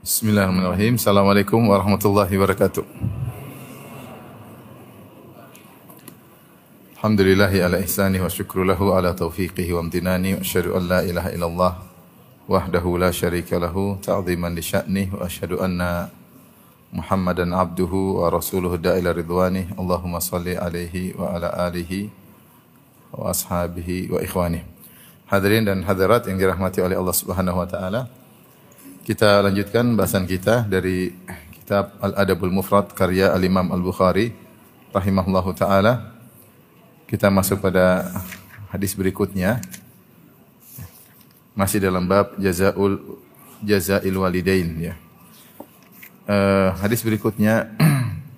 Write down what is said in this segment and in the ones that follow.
Bismillahirrahmanirrahim. Assalamualaikum warahmatullahi wabarakatuh. Alhamdulillahi ala ihsani wa syukru lahu ala taufiqihi wa amtinani wa asyhadu an la ilaha illallah wahdahu la syarika lahu ta'ziman li sya'nih wa asyhadu anna Muhammadan abduhu wa rasuluhu da'ila ridwani Allahumma salli alaihi wa ala alihi wa ashabihi wa ikhwani Hadirin dan hadirat yang dirahmati oleh Allah Subhanahu wa taala kita lanjutkan bahasan kita dari kitab Al-Adabul Mufrad karya Al-Imam Al-Bukhari rahimahullahu taala. Kita masuk pada hadis berikutnya. Masih dalam bab jazaul jazail walidain ya. Uh, hadis berikutnya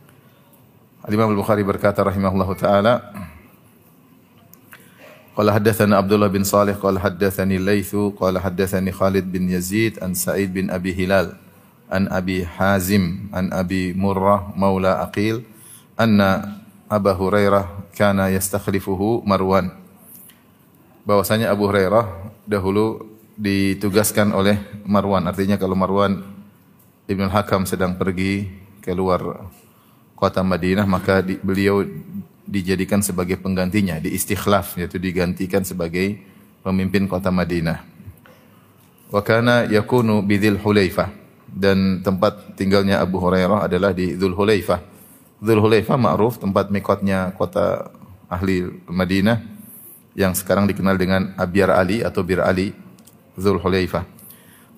Al-Imam Al-Bukhari berkata rahimahullahu taala Qala haddathana Abdullah bin Salih qala haddathani Laitsu qala haddathani Khalid bin Yazid an Sa'id bin Abi Hilal an Abi Hazim an Abi Murrah maula Aqil anna Abu Hurairah kana yastakhlifuhu Marwan. Bahwasanya Abu Hurairah dahulu ditugaskan oleh Marwan. Artinya kalau Marwan ibn Hakam sedang pergi keluar kota Madinah maka beliau dijadikan sebagai penggantinya, di istikhlaf yaitu digantikan sebagai pemimpin kota Madinah. Wa kana yakunu bidil Hulaifah dan tempat tinggalnya Abu Hurairah adalah di Dzul Hulaifah. Hulaifah ma'ruf tempat mikotnya kota ahli Madinah yang sekarang dikenal dengan Abyar Ali atau Bir Ali Dzul Hulaifah.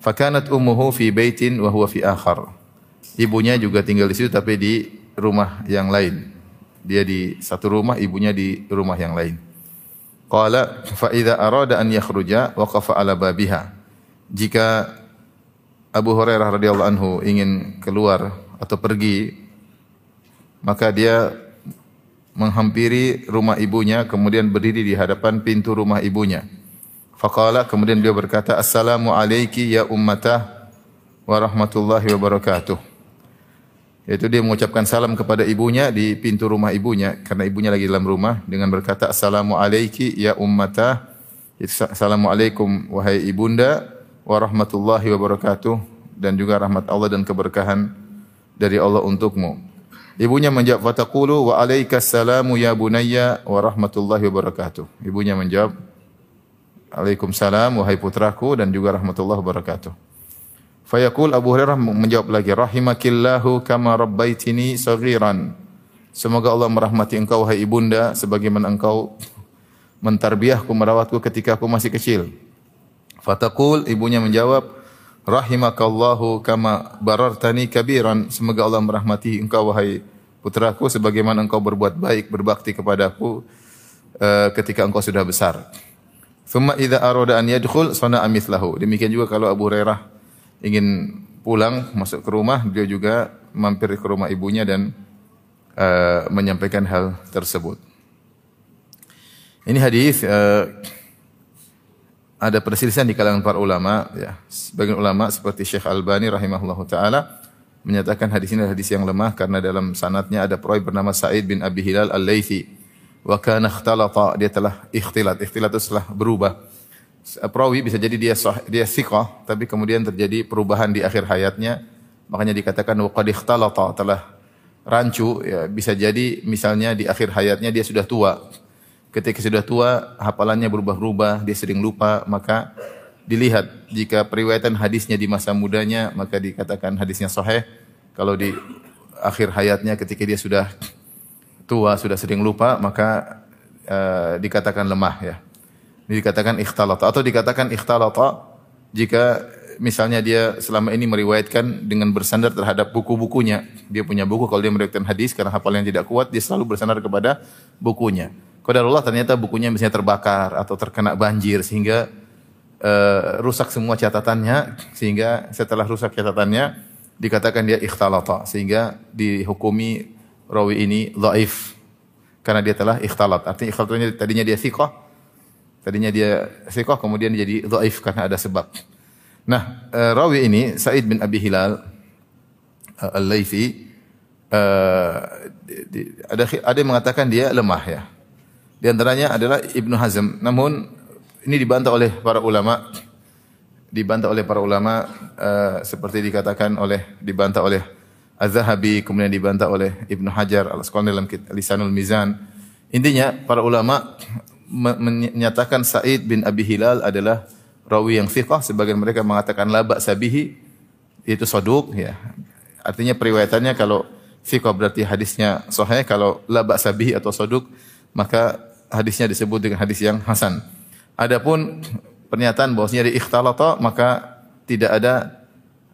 Fakanat ummuhu fi baitin wa huwa fi akhar. Ibunya juga tinggal di situ tapi di rumah yang lain. Dia di satu rumah, ibunya di rumah yang lain. Qala fa idza arada an yakhruja waqafa ala babiha. Jika Abu Hurairah radhiyallahu anhu ingin keluar atau pergi, maka dia menghampiri rumah ibunya kemudian berdiri di hadapan pintu rumah ibunya. Faqala kemudian beliau berkata, "Assalamu alayki ya ummatah wa rahmatullahi wa barakatuh." Yaitu dia mengucapkan salam kepada ibunya di pintu rumah ibunya karena ibunya lagi dalam rumah dengan berkata assalamu alayki ya ummata. Assalamualaikum wahai ibunda wa rahmatullahi wa barakatuh dan juga rahmat Allah dan keberkahan dari Allah untukmu. Ibunya menjawab fataqulu wa alaikas salamu ya bunayya wa rahmatullahi wa barakatuh. Ibunya menjawab Waalaikumsalam wahai putraku dan juga rahmatullahi wa barakatuh. Fayaqul Abu Hurairah menjawab lagi, rahimakillahu kama rabbaitini saghiran. Semoga Allah merahmati engkau wahai ibunda sebagaimana engkau mentarbiahku merawatku ketika aku masih kecil. Fataqul ibunya menjawab, rahimakallahu kama barartani kabiran. Semoga Allah merahmati engkau wahai putraku sebagaimana engkau berbuat baik berbakti kepadaku uh, ketika engkau sudah besar. Thumma idza arada an yadkhul sana'a mithlahu. Demikian juga kalau Abu Hurairah ingin pulang masuk ke rumah, dia juga mampir ke rumah ibunya dan uh, menyampaikan hal tersebut. Ini hadis uh, ada perselisihan di kalangan para ulama ya. Sebagian ulama seperti Syekh Albani rahimahullahu taala menyatakan hadis ini hadis yang lemah karena dalam sanatnya ada perawi bernama Sa'id bin Abi Hilal Al-Laitsi. Wa kana dia telah ikhtilat. Ikhtilat itu setelah berubah perawi bisa jadi dia sah, dia siqah tapi kemudian terjadi perubahan di akhir hayatnya. Makanya dikatakan waqad ikhtalata telah rancu ya bisa jadi misalnya di akhir hayatnya dia sudah tua. Ketika sudah tua hafalannya berubah-ubah dia sering lupa maka dilihat. Jika periwayatan hadisnya di masa mudanya maka dikatakan hadisnya sahih. Kalau di akhir hayatnya ketika dia sudah tua sudah sering lupa maka uh, dikatakan lemah ya dikatakan ikhtalata atau dikatakan ikhtalata jika misalnya dia selama ini meriwayatkan dengan bersandar terhadap buku-bukunya. Dia punya buku kalau dia meriwayatkan hadis karena hafalannya tidak kuat dia selalu bersandar kepada bukunya. Allah ternyata bukunya misalnya terbakar atau terkena banjir sehingga uh, rusak semua catatannya sehingga setelah rusak catatannya dikatakan dia ikhtalata sehingga dihukumi rawi ini dhaif karena dia telah ikhtalat. Artinya ikhtalatnya tadinya dia thiqah Tadinya dia sikoh kemudian jadi dhaif karena ada sebab. Nah, uh, rawi ini Said bin Abi Hilal uh, Al-Laitsi uh, ada ada yang mengatakan dia lemah ya. Di antaranya adalah Ibnu Hazm. Namun ini dibantah oleh para ulama dibantah oleh para ulama seperti dikatakan oleh dibantah oleh Az-Zahabi kemudian dibantah oleh Ibnu Hajar Al-Asqalani dalam Lisanul Mizan. Intinya para ulama menyatakan Said bin Abi Hilal adalah rawi yang thiqah sebagian mereka mengatakan laba sabihi itu soduk ya. Artinya periwayatannya kalau thiqah berarti hadisnya sahih kalau laba sabihi atau soduk maka hadisnya disebut dengan hadis yang hasan. Adapun pernyataan bahwasanya di ikhtalata maka tidak ada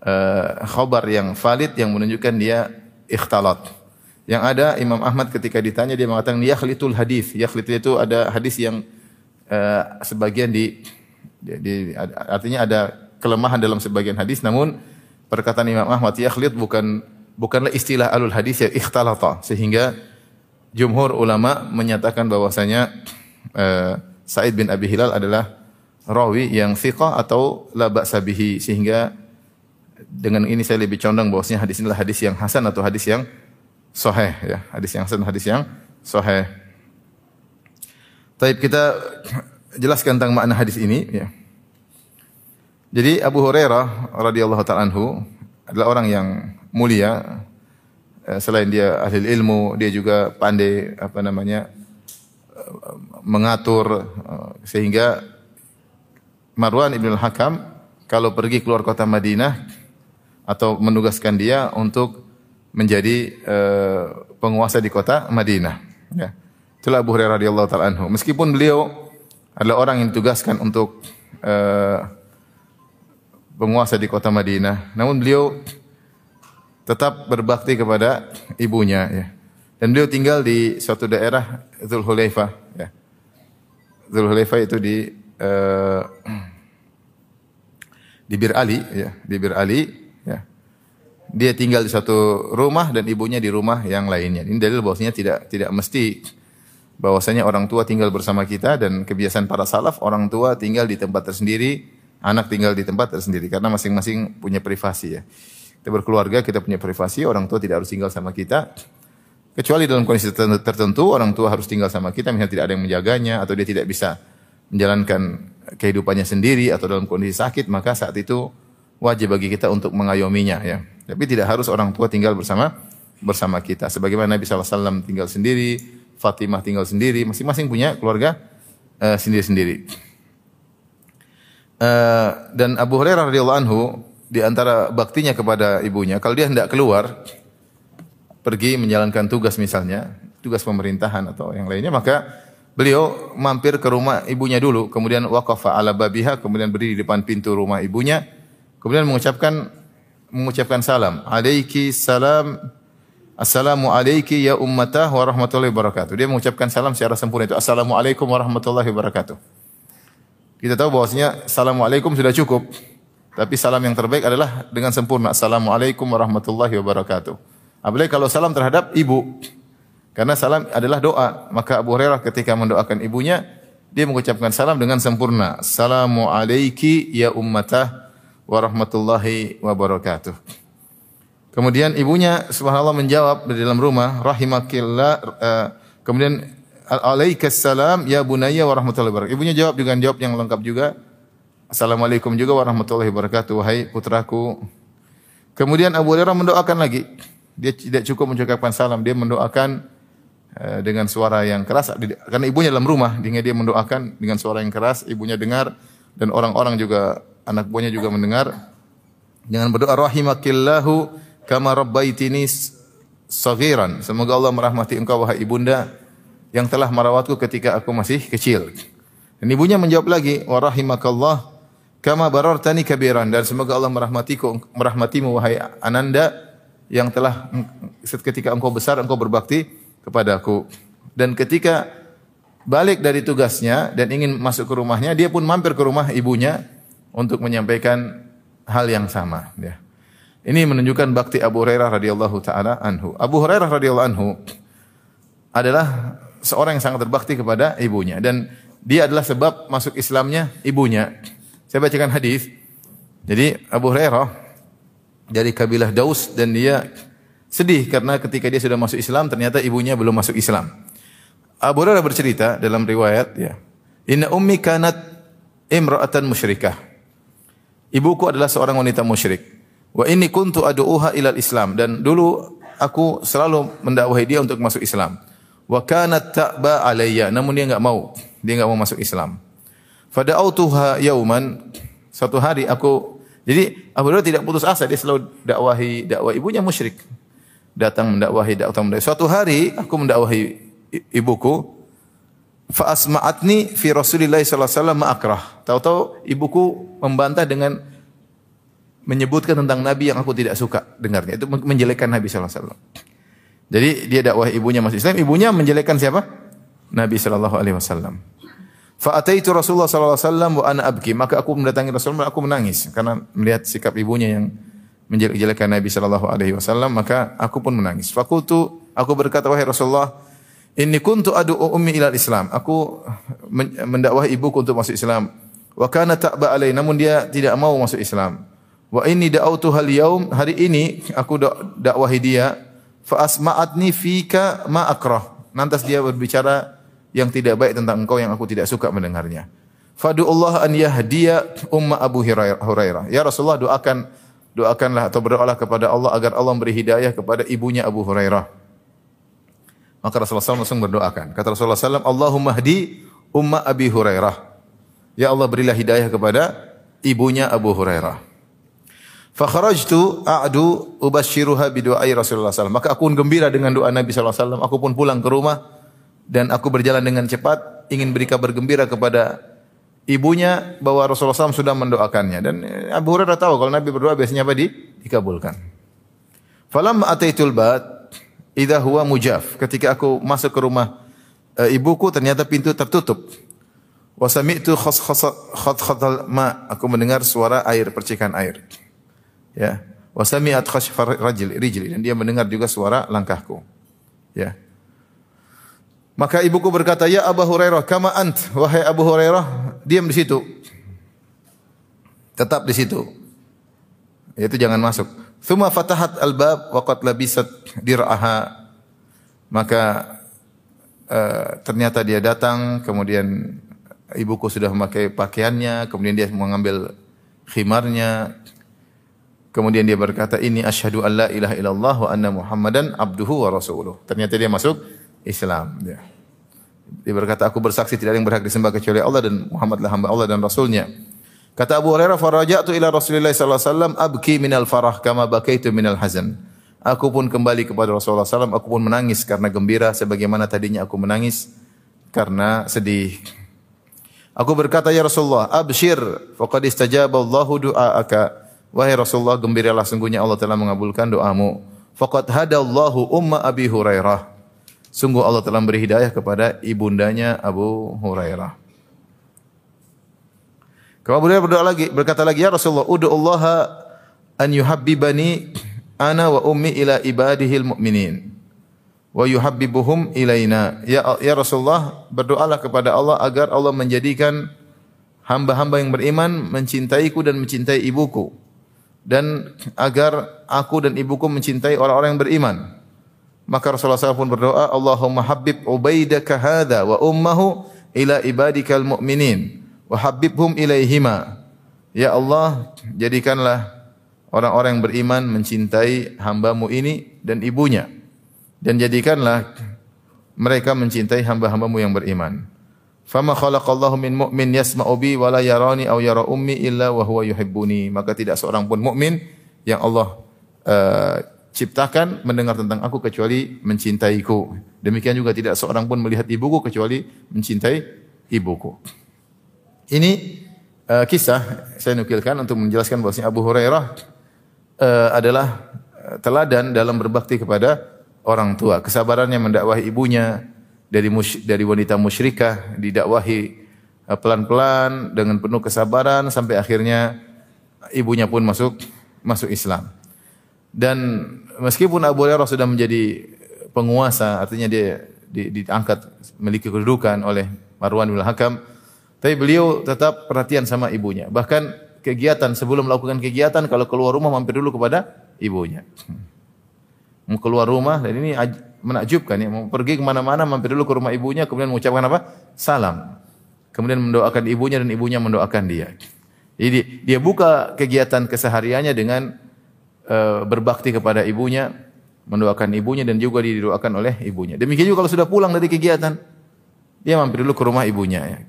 uh, khabar yang valid yang menunjukkan dia ikhtalat. Yang ada Imam Ahmad ketika ditanya dia mengatakan yakhlitul hadis. Yakhlit itu ada hadis yang uh, sebagian di, di, di artinya ada kelemahan dalam sebagian hadis namun perkataan Imam Ahmad yakhlit bukan bukanlah istilah alul hadis ya ikhtalata sehingga jumhur ulama menyatakan bahwasanya uh, Said bin Abi Hilal adalah rawi yang thiqah atau la ba'sa sehingga dengan ini saya lebih condong bahwasanya hadis inilah hadis yang hasan atau hadis yang sahih ya, hadis yang hasan hadis yang sahih. Taib kita jelaskan tentang makna hadis ini ya. Jadi Abu Hurairah radhiyallahu taala anhu adalah orang yang mulia eh, selain dia ahli ilmu, dia juga pandai apa namanya eh, mengatur eh, sehingga Marwan ibn al-Hakam kalau pergi keluar kota Madinah atau menugaskan dia untuk menjadi uh, penguasa di kota Madinah. Ya. Itulah Abu Hurairah radhiyallahu taala anhu. Meskipun beliau adalah orang yang ditugaskan untuk uh, penguasa di kota Madinah, namun beliau tetap berbakti kepada ibunya ya. Dan beliau tinggal di suatu daerah Zulhulaifah ya. Itu di uh, di Bir Ali ya, di Bir Ali. Dia tinggal di satu rumah dan ibunya di rumah yang lainnya. Ini dalil bahwasanya tidak tidak mesti bahwasanya orang tua tinggal bersama kita dan kebiasaan para salaf orang tua tinggal di tempat tersendiri, anak tinggal di tempat tersendiri karena masing-masing punya privasi ya. Kita berkeluarga, kita punya privasi, orang tua tidak harus tinggal sama kita. Kecuali dalam kondisi tertentu, orang tua harus tinggal sama kita, misalnya tidak ada yang menjaganya atau dia tidak bisa menjalankan kehidupannya sendiri atau dalam kondisi sakit, maka saat itu wajib bagi kita untuk mengayominya ya. Tapi tidak harus orang tua tinggal bersama bersama kita. Sebagaimana Nabi SAW tinggal sendiri, Fatimah tinggal sendiri, masing-masing punya keluarga uh, sendiri-sendiri. Uh, dan Abu Hurairah radhiyallahu anhu di antara baktinya kepada ibunya, kalau dia hendak keluar pergi menjalankan tugas misalnya, tugas pemerintahan atau yang lainnya, maka beliau mampir ke rumah ibunya dulu, kemudian waqafa ala babiha, kemudian berdiri di depan pintu rumah ibunya, kemudian mengucapkan mengucapkan salam. Alaiki salam Assalamu alayki ya ummatah wa rahmatullahi wabarakatuh. Dia mengucapkan salam secara sempurna itu. Assalamualaikum warahmatullahi wabarakatuh. Kita tahu bahwasanya assalamualaikum sudah cukup. Tapi salam yang terbaik adalah dengan sempurna. Assalamualaikum warahmatullahi wabarakatuh. Apalagi kalau salam terhadap ibu. Karena salam adalah doa. Maka Abu Hurairah ketika mendoakan ibunya, dia mengucapkan salam dengan sempurna. Assalamu alayki ya ummatah wa rahmatullahi wa barakatuh. Kemudian ibunya subhanallah menjawab di dalam rumah, rahimakillah uh, kemudian alaikas salam ya bunayya wa rahmatullahi wa barakatuh. Ibunya jawab dengan jawab yang lengkap juga. Assalamualaikum juga warahmatullahi wabarakatuh wahai putraku. Kemudian Abu Hurairah mendoakan lagi. Dia tidak cukup mengucapkan salam, dia mendoakan Eh, dengan suara yang keras karena ibunya dalam rumah dia mendoakan dengan suara yang keras ibunya dengar dan orang-orang juga anak buahnya juga mendengar. Dengan berdoa rahimakillahu kama rabbaitini saghiran. Semoga Allah merahmati engkau wahai ibunda yang telah merawatku ketika aku masih kecil. Dan ibunya menjawab lagi wa rahimakallah kama barartani kabiran. Dan semoga Allah merahmatiku merahmatimu wahai ananda yang telah ketika engkau besar engkau berbakti kepadaku. Dan ketika balik dari tugasnya dan ingin masuk ke rumahnya, dia pun mampir ke rumah ibunya untuk menyampaikan hal yang sama. Ya. Ini menunjukkan bakti Abu Hurairah radhiyallahu taala anhu. Abu Hurairah radhiyallahu anhu adalah seorang yang sangat berbakti kepada ibunya dan dia adalah sebab masuk Islamnya ibunya. Saya bacakan hadis. Jadi Abu Hurairah dari kabilah Daus dan dia Sedih karena ketika dia sudah masuk Islam ternyata ibunya belum masuk Islam. Abu Hurairah bercerita dalam riwayat ya. Inna ummi kanat imra'atan musyrikah. Ibuku adalah seorang wanita musyrik. Wa inni kuntu ad'uha ilal Islam dan dulu aku selalu mendakwahi dia untuk masuk Islam. Wa kanat ta'ba alayya, namun dia enggak mau. Dia enggak mau masuk Islam. Fada'autuha yauman, satu hari aku jadi Abu Hurairah tidak putus asa, dia selalu dakwahi dakwah ibunya musyrik. Datang mendakwahi, datang mendakwahi. Suatu hari aku mendakwahi ibuku, fa asma'atni fi Rasulillah sallallahu alaihi wasallam ma'akrah. Tahu-tahu ibuku membantah dengan menyebutkan tentang Nabi yang aku tidak suka dengarnya. Itu menjelekkan Nabi sallallahu alaihi wasallam. Jadi dia dakwah ibunya masuk Islam, ibunya menjelekkan siapa? Nabi sallallahu alaihi wasallam. Fa ataitu Rasulullah sallallahu alaihi wasallam wa ana abki, maka aku mendatangi Rasulullah aku menangis karena melihat sikap ibunya yang menjelek-jelekan Nabi sallallahu alaihi wasallam, maka aku pun menangis. Fakultu, aku berkata wahai Rasulullah, inni kuntu adu ummi ila Islam. Aku mendakwah ibuku untuk masuk Islam. Wa kana ta'ba alai, namun dia tidak mau masuk Islam. Wa inni da'autu hal yaum, hari ini aku dakwahi dia, fa asma'atni fika ma akrah. Nantas dia berbicara yang tidak baik tentang engkau yang aku tidak suka mendengarnya. Fadu Allah an yahdiya umma Abu Hurairah. Ya Rasulullah doakan doakanlah atau berdoalah kepada Allah agar Allah memberi hidayah kepada ibunya Abu Hurairah. Maka Rasulullah SAW langsung berdoakan. Kata Rasulullah SAW, Allahumma hdi umma Abi Hurairah. Ya Allah berilah hidayah kepada ibunya Abu Hurairah. Fakharajtu a'du ubashiruha bidu'ai Rasulullah SAW. Maka aku pun gembira dengan doa Nabi SAW. Aku pun pulang ke rumah dan aku berjalan dengan cepat ingin beri kabar gembira kepada ibunya bahwa Rasulullah SAW sudah mendoakannya dan eh, Abu Hurairah tahu kalau Nabi berdoa biasanya apa di dikabulkan. Falam ataitul bad idza huwa mujaf. Ketika aku masuk ke rumah e, ibuku ternyata pintu tertutup. Wa sami'tu khas khatal ma. Aku mendengar suara air percikan air. Ya. Wa sami'at khashfar rajul rijli dan dia mendengar juga suara langkahku. Ya. Maka ibuku berkata, "Ya Abu Hurairah, kama ant?" Wahai Abu Hurairah, diam di situ. Tetap di situ. Itu jangan masuk. Thumma fatahat al-bab wa qad labisat dir'aha. Maka uh, ternyata dia datang, kemudian ibuku sudah memakai pakaiannya, kemudian dia mengambil khimarnya. Kemudian dia berkata, "Ini asyhadu an la ilaha illallah wa anna Muhammadan abduhu wa rasuluh." Ternyata dia masuk Islam. Ya. Dia berkata, aku bersaksi tidak ada yang berhak disembah kecuali Allah dan Muhammadlah hamba Allah dan Rasulnya. Kata Abu Hurairah, faraja'tu ila Rasulullah sallallahu alaihi wasallam abki minal farah kama bakaitu minal hazan. Aku pun kembali kepada Rasulullah SAW, aku pun menangis karena gembira sebagaimana tadinya aku menangis karena sedih. Aku berkata, Ya Rasulullah, abshir, faqad istajaba Allahu du'aaka. Wahai Rasulullah, gembiralah sungguhnya Allah telah mengabulkan doamu. Faqad hadallahu umma Abi Hurairah. Sungguh Allah telah beri hidayah kepada ibundanya Abu Hurairah. Kemudian beliau berdoa lagi, berkata lagi, Ya Rasulullah, Allah an yuhabbibani ana wa ummi ila ibadihil mu'minin wa yuhabbibuhum ilaina. Ya, ya Rasulullah, berdoalah kepada Allah agar Allah menjadikan hamba-hamba yang beriman mencintaiku dan mencintai ibuku dan agar aku dan ibuku mencintai orang-orang yang beriman. Maka Rasulullah SAW pun berdoa, Allahumma habib ubaidaka hadha wa ummahu ila ibadikal mu'minin wa habibhum ilaihima. Ya Allah, jadikanlah orang-orang yang beriman mencintai hambamu ini dan ibunya. Dan jadikanlah mereka mencintai hamba-hambamu yang beriman. Fama khalaqallahu min mu'min yasma'u bi wa la yarani aw yara ummi illa wa huwa yuhibbuni. Maka tidak seorang pun mukmin yang Allah uh, ciptakan mendengar tentang aku kecuali mencintaiku. Demikian juga tidak seorang pun melihat ibuku kecuali mencintai ibuku. Ini uh, kisah saya nukilkan untuk menjelaskan bahwasanya Abu Hurairah uh, adalah eh, teladan dalam berbakti kepada orang tua. Kesabarannya mendakwahi ibunya dari dari wanita musyrikah didakwahi pelan-pelan dengan penuh kesabaran sampai akhirnya ibunya pun masuk masuk Islam. Dan meskipun Abu Hurairah sudah menjadi penguasa, artinya dia di, diangkat memiliki kedudukan oleh Marwan bin Hakam, tapi beliau tetap perhatian sama ibunya. Bahkan kegiatan sebelum melakukan kegiatan kalau keluar rumah mampir dulu kepada ibunya. Mau keluar rumah dan ini menakjubkan ya, mau pergi ke mana-mana mampir dulu ke rumah ibunya kemudian mengucapkan apa? Salam. Kemudian mendoakan ibunya dan ibunya mendoakan dia. Jadi dia buka kegiatan kesehariannya dengan uh, berbakti kepada ibunya, mendoakan ibunya dan juga didoakan oleh ibunya. Demikian juga kalau sudah pulang dari kegiatan, dia mampir dulu ke rumah ibunya. Ya.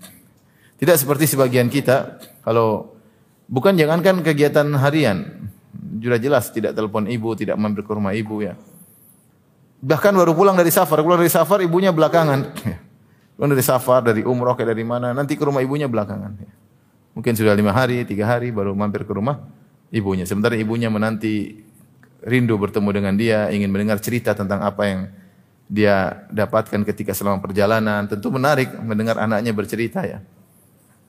Tidak seperti sebagian kita, kalau bukan jangankan kegiatan harian, sudah jelas tidak telepon ibu, tidak mampir ke rumah ibu ya. Bahkan baru pulang dari safar, pulang dari safar ibunya belakangan. Ya. Pulang dari safar, dari umroh, kayak dari mana, nanti ke rumah ibunya belakangan. Ya. Mungkin sudah lima hari, tiga hari baru mampir ke rumah ibunya. Sementara ibunya menanti rindu bertemu dengan dia, ingin mendengar cerita tentang apa yang dia dapatkan ketika selama perjalanan. Tentu menarik mendengar anaknya bercerita ya.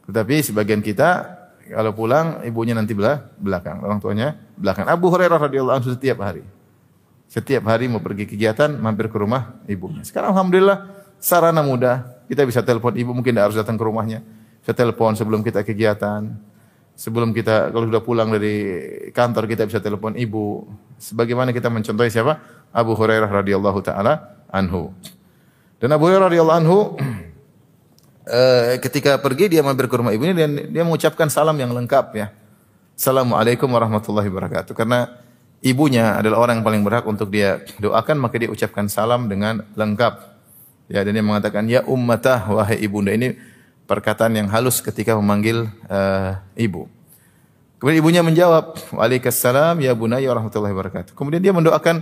Tetapi sebagian kita kalau pulang ibunya nanti belakang, orang tuanya belakang. Abu Hurairah radhiyallahu anhu setiap hari. Setiap hari mau pergi kegiatan, mampir ke rumah ibunya. Sekarang alhamdulillah sarana mudah. Kita bisa telepon ibu, mungkin tidak harus datang ke rumahnya. Bisa telepon sebelum kita kegiatan. Sebelum kita kalau sudah pulang dari kantor kita bisa telepon ibu. Sebagaimana kita mencontohi siapa? Abu Hurairah radhiyallahu taala anhu. Dan Abu Hurairah radhiyallahu anhu ketika pergi dia mampir ke rumah ibunya dan dia mengucapkan salam yang lengkap ya. Assalamualaikum warahmatullahi wabarakatuh. Karena ibunya adalah orang yang paling berhak untuk dia doakan maka dia ucapkan salam dengan lengkap. Ya dan dia mengatakan ya ummatah wahai ibunda ini perkataan yang halus ketika memanggil uh, ibu. Kemudian ibunya menjawab, "Waalaikumsalam ya bunayya warahmatullahi wabarakatuh." Kemudian dia mendoakan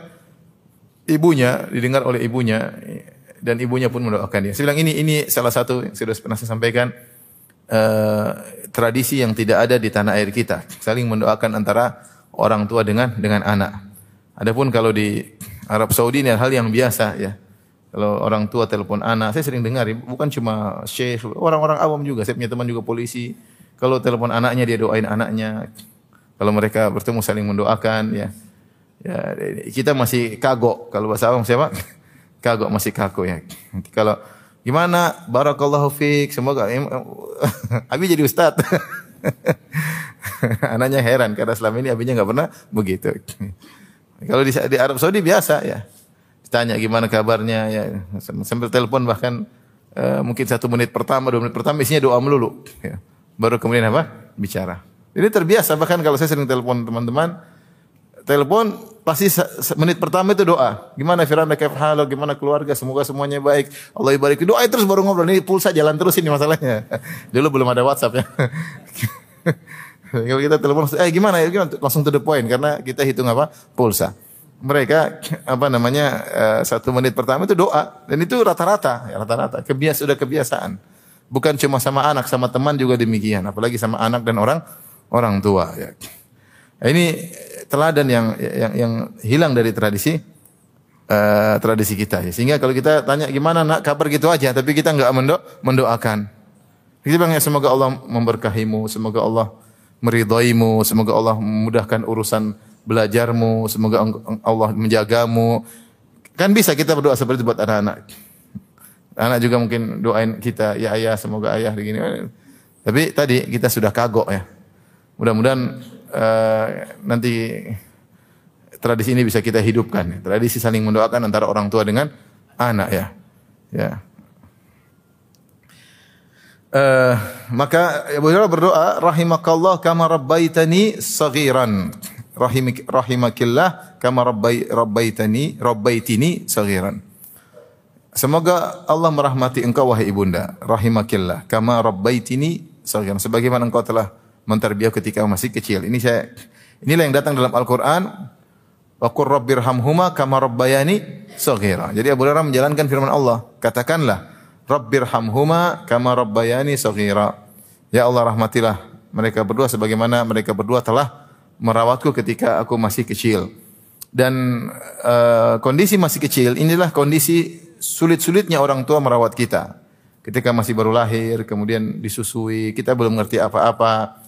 ibunya, didengar oleh ibunya dan ibunya pun mendoakan dia. Saya bilang ini ini salah satu yang sudah pernah saya sampaikan uh, tradisi yang tidak ada di tanah air kita, saling mendoakan antara orang tua dengan dengan anak. Adapun kalau di Arab Saudi ini hal yang biasa ya. Kalau orang tua telepon anak, saya sering dengar bukan cuma syekh, orang-orang awam juga. Saya punya teman juga polisi. Kalau telepon anaknya dia doain anaknya. Kalau mereka bertemu saling mendoakan ya. Ya, kita masih kagok kalau bahasa awam siapa? Kagok masih kaku ya. Nanti kalau gimana barakallahu fiik semoga Abi jadi ustaz. Anaknya heran karena selama ini abinya nggak pernah begitu. Kalau di, di Arab Saudi biasa ya. Ditanya gimana kabarnya ya sambil telepon bahkan uh, mungkin satu menit pertama dua menit pertama isinya doa melulu. Ya. Baru kemudian apa? Bicara. Ini terbiasa bahkan kalau saya sering telepon teman-teman telepon pasti menit pertama itu doa. Gimana Firanda kayak halo, gimana keluarga, semoga semuanya baik. Allah ibarik. Doa terus baru ngobrol. Ini pulsa jalan terus ini masalahnya. Dulu belum ada WhatsApp ya. Kalau kita telepon, eh gimana ya? Gimana? Langsung to the point karena kita hitung apa? Pulsa. Mereka apa namanya uh, satu menit pertama itu doa dan itu rata-rata, ya rata-rata. Kebias sudah kebiasaan. Bukan cuma sama anak, sama teman juga demikian. Apalagi sama anak dan orang orang tua. Ya. Nah, ini teladan yang yang yang hilang dari tradisi uh, tradisi kita. Ya. Sehingga kalau kita tanya gimana nak kabar gitu aja, tapi kita nggak mendo mendoakan. Kita bilang ya semoga Allah memberkahimu, semoga Allah meridaimu, semoga Allah memudahkan urusan belajarmu, semoga Allah menjagamu. Kan bisa kita berdoa seperti itu buat anak-anak. Anak juga mungkin doain kita, ya ayah semoga ayah begini. Tapi tadi kita sudah kagok ya. Mudah-mudahan uh, nanti tradisi ini bisa kita hidupkan. Tradisi saling mendoakan antara orang tua dengan anak ya. Ya. Uh, maka Abu Hurairah berdoa rahimakallah kama rabbaitani saghiran rahimik rahimakillah kama rabbai rabbaitani rabbaitini saghiran Semoga Allah merahmati engkau wahai ibunda rahimakillah kama rabbaitini saghiran sebagaimana engkau telah menterbiah ketika masih kecil ini saya inilah yang datang dalam Al-Qur'an wa qur rabbirhamhuma kama rabbayani saghira jadi Abu Hurairah menjalankan firman Allah katakanlah Rabbirhamhuma kama rabbayani saghira. Ya Allah rahmatilah mereka berdua sebagaimana mereka berdua telah merawatku ketika aku masih kecil. Dan uh, kondisi masih kecil inilah kondisi sulit-sulitnya orang tua merawat kita. Ketika masih baru lahir, kemudian disusui, kita belum ngerti apa-apa.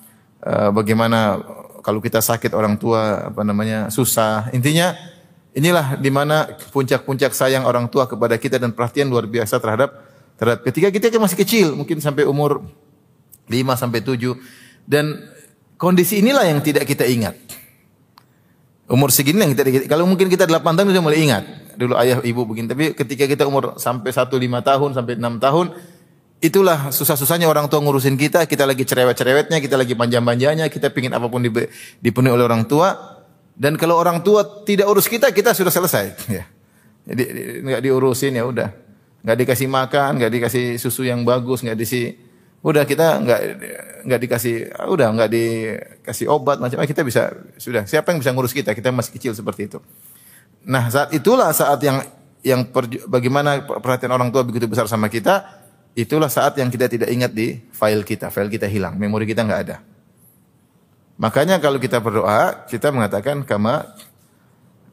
Uh, bagaimana kalau kita sakit orang tua apa namanya susah. Intinya inilah di mana puncak-puncak sayang orang tua kepada kita dan perhatian luar biasa terhadap terhadap ketika kita masih kecil, mungkin sampai umur 5 sampai 7 dan kondisi inilah yang tidak kita ingat. Umur segini yang kita kalau mungkin kita 8 tahun sudah mulai ingat. Dulu ayah ibu begini, tapi ketika kita umur sampai 1 5 tahun sampai 6 tahun itulah susah-susahnya orang tua ngurusin kita, kita lagi cerewet-cerewetnya, kita lagi panjang-panjangnya, kita pingin apa pun dipenuhi oleh orang tua. Dan kalau orang tua tidak urus kita, kita sudah selesai. Ya. Jadi nggak diurusin ya udah, nggak dikasih makan, nggak dikasih susu yang bagus, nggak dikasih, udah kita nggak nggak dikasih, udah nggak dikasih obat macam, kita bisa sudah. Siapa yang bisa ngurus kita? Kita masih kecil seperti itu. Nah saat itulah saat yang yang per, bagaimana perhatian orang tua begitu besar sama kita, itulah saat yang kita tidak ingat di file kita, file kita hilang, memori kita nggak ada. Makanya kalau kita berdoa, kita mengatakan kama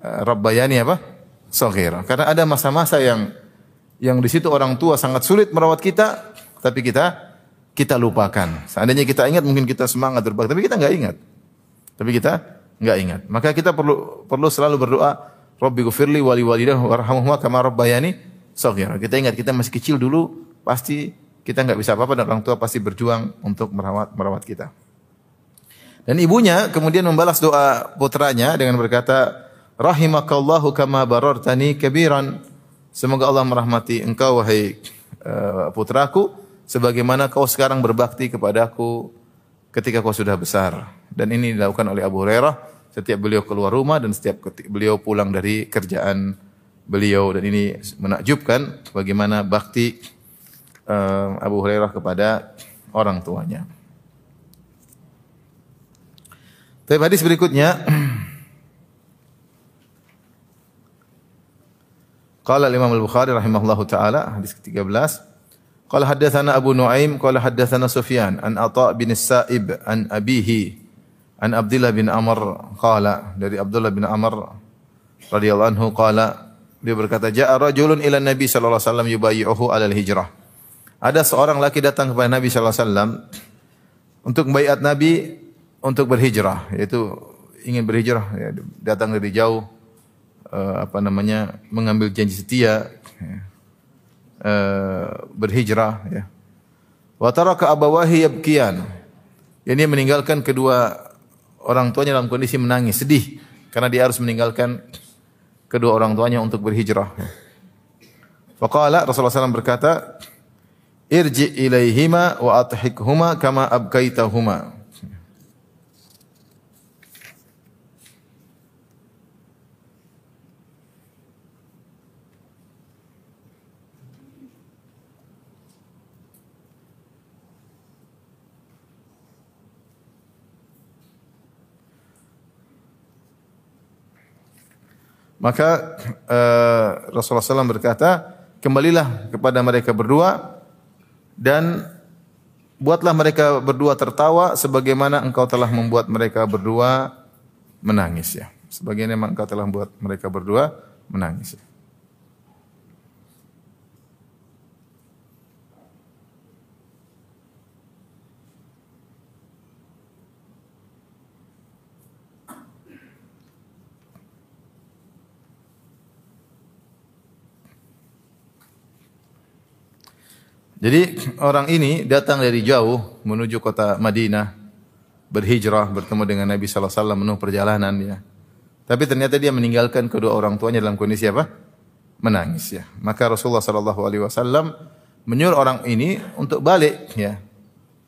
uh, Rabbayani apa? Soghira. Karena ada masa-masa yang yang di situ orang tua sangat sulit merawat kita, tapi kita kita lupakan. Seandainya kita ingat mungkin kita semangat berbakti, tapi kita nggak ingat. Tapi kita nggak ingat. Maka kita perlu perlu selalu berdoa, Rabbi gufirli wali walidah warhamhumma kama rabbayani saghira. Kita ingat kita masih kecil dulu, pasti kita nggak bisa apa-apa dan orang tua pasti berjuang untuk merawat merawat kita. Dan ibunya kemudian membalas doa putranya dengan berkata, rahimakallahu kama barartani kabiran. Semoga Allah merahmati engkau wahai uh, putraku sebagaimana kau sekarang berbakti kepadaku ketika kau sudah besar. Dan ini dilakukan oleh Abu Hurairah setiap beliau keluar rumah dan setiap beliau pulang dari kerjaan beliau dan ini menakjubkan bagaimana bakti uh, Abu Hurairah kepada orang tuanya. Tapi hadis berikutnya. Qala Imam Al-Bukhari rahimahullahu taala hadis ke-13. Qala haddatsana Abu Nuaim qala haddatsana Sufyan an Atha bin Sa'ib an abihi an Abdullah bin Amr qala dari Abdullah bin Amr radhiyallahu anhu qala dia berkata ja'a rajulun ila Nabi sallallahu alaihi wasallam yubayyi'uhu alal hijrah ada seorang laki datang kepada Nabi sallallahu alaihi wasallam untuk membaiat Nabi untuk berhijrah yaitu ingin berhijrah ya, datang dari jauh uh, apa namanya mengambil janji setia ya, uh, berhijrah ya. Wa taraka abawahi yabkiyan. Ini meninggalkan kedua orang tuanya dalam kondisi menangis, sedih karena dia harus meninggalkan kedua orang tuanya untuk berhijrah. Faqala Rasulullah SAW berkata, "Irji ilaihima wa athikhuma kama abkaitahuma." Maka uh, Rasulullah SAW berkata, kembalilah kepada mereka berdua dan buatlah mereka berdua tertawa sebagaimana engkau telah membuat mereka berdua menangis ya. Sebagaimana engkau telah membuat mereka berdua menangis. Ya. Jadi orang ini datang dari jauh menuju kota Madinah, berhijrah bertemu dengan Nabi sallallahu alaihi wasallam menuh perjalanan ya. Tapi ternyata dia meninggalkan kedua orang tuanya dalam kondisi apa? Menangis ya. Maka Rasulullah sallallahu alaihi wasallam menyuruh orang ini untuk balik ya.